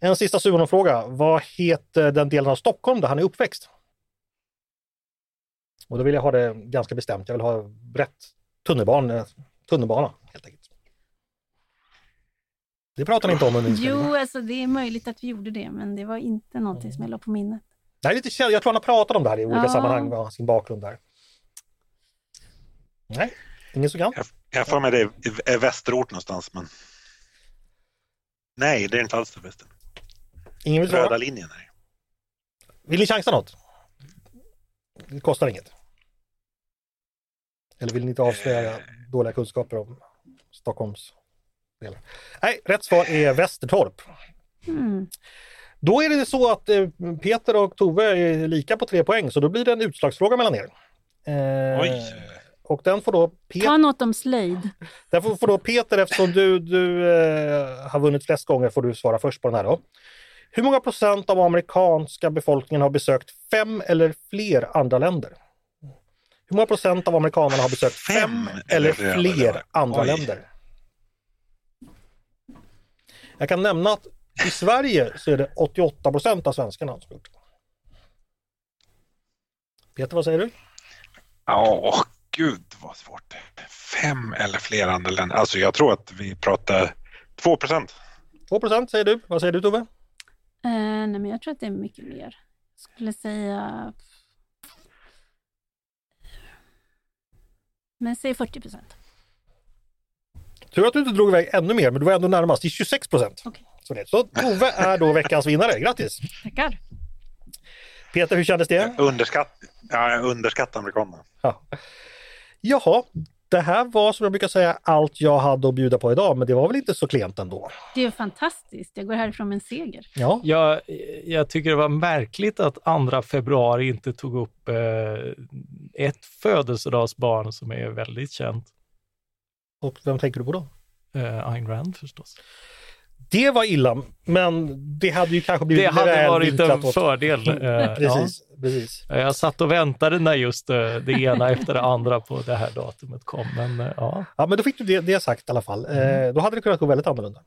En sista Suhonen-fråga. Vad heter den delen av Stockholm där han är uppväxt? Och då vill jag ha det ganska bestämt. Jag vill ha rätt tunnelbana, tunnelbana helt enkelt. Det pratar ni inte om under inspelningen. Jo, alltså det är möjligt att vi gjorde det, men det var inte någonting som jag la på minnet. Det är lite känd, jag tror han har pratat om det här i olika Ja. sammanhang, vad sin bakgrund där. Nej, ingen som kan. Jag, jag får med det är- västerort någonstans, men... Nej, det är inte alls det väster. Ingen vill Röda svara. linjen. Är det. Vill ni chansa något? Det kostar inget. Eller vill ni inte avslöja dåliga kunskaper om Stockholms delar? Nej, rätt svar är Västertorp. Mm. Då är det så att eh, Peter och Tove är lika på tre poäng, så då blir det en utslagsfråga mellan er. Eh, Oj! Och den får då Peter, Ta något om slöjd. den får, får då Peter eftersom du, du eh, har vunnit flest gånger får du svara först på den här då. Hur många procent av amerikanska befolkningen har besökt fem eller fler andra länder? Hur många procent av amerikanerna har besökt fem, Fem eller fler fler? andra Oj. länder? Jag kan nämna att i Sverige så är det 88 procent av svenskarna som gjort det. Peter, vad säger du? Ja, gud vad svårt. Fem eller fler andra länder. Alltså jag tror att vi pratar 2 procent. 2 procent säger du. Vad säger du Tove? Eh, nej, men jag tror att det är mycket mer. Jag skulle säga... Men säg 40 procent. Tur att du inte drog iväg ännu mer, men du var ändå närmast i 26 procent. Okej. Så, det- så Tove är då veckans vinnare. Grattis! Tackar. Peter, hur kändes det? Underskatt, ja, jag underskattar amerikanerna. Ja. Jaha, det här var som jag brukar säga allt jag hade att bjuda på idag, men det var väl inte så klent ändå? Det är fantastiskt. Jag går härifrån med en seger. Ja, Jag, jag tycker det var märkligt att 2 februari inte tog upp eh, ett födelsedagsbarn som är väldigt känt. och vem tänker du på då? Eh, Ayn Rand förstås. Det var illa, men det hade ju kanske blivit Det hade varit en åt- fördel. Eh, ja. Precis, precis. Jag satt och väntade när just eh, det ena (laughs) efter det andra på det här datumet kom. Men eh, ja, Ja, men då fick du det, det sagt i alla fall. Eh, då hade det kunnat gå väldigt annorlunda.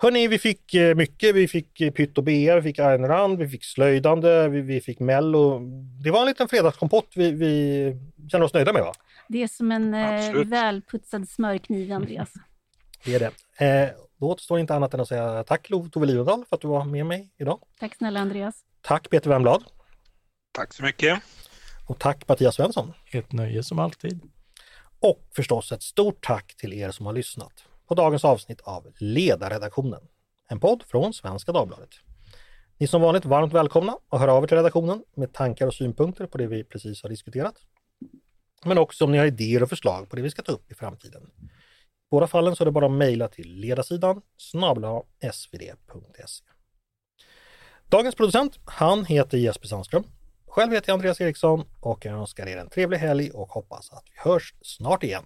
Hörni, vi fick mycket. Vi fick Pytt och Bea, vi fick Ayn Rand, vi fick Slöjdande, vi, vi fick Mello. Det var en liten fredagskompott vi, vi känner oss nöjda med va? Det är som en eh, Absolut. välputsad smörkniv, Andreas. Det är det. Eh, då återstår inte annat än att säga tack Tove Livendal för att du var med mig idag. Tack snälla Andreas. Tack Peter Wemblad Tack så mycket. och tack Mattias Svensson. ett nöje som alltid. Och förstås ett stort tack till er som har lyssnat på dagens avsnitt av Ledarredaktionen. En podd från Svenska Dagbladet. Ni är som vanligt varmt välkomna att höra av er till redaktionen med tankar och synpunkter på det vi precis har diskuterat. Men också om ni har idéer och förslag på det vi ska ta upp i framtiden. Båda fallen så är det bara att mejla till ledarsidan snabla svd.se. Dagens producent, han heter Jesper Sandström. Själv heter jag Andreas Eriksson och jag önskar er en trevlig helg och hoppas att vi hörs snart igen.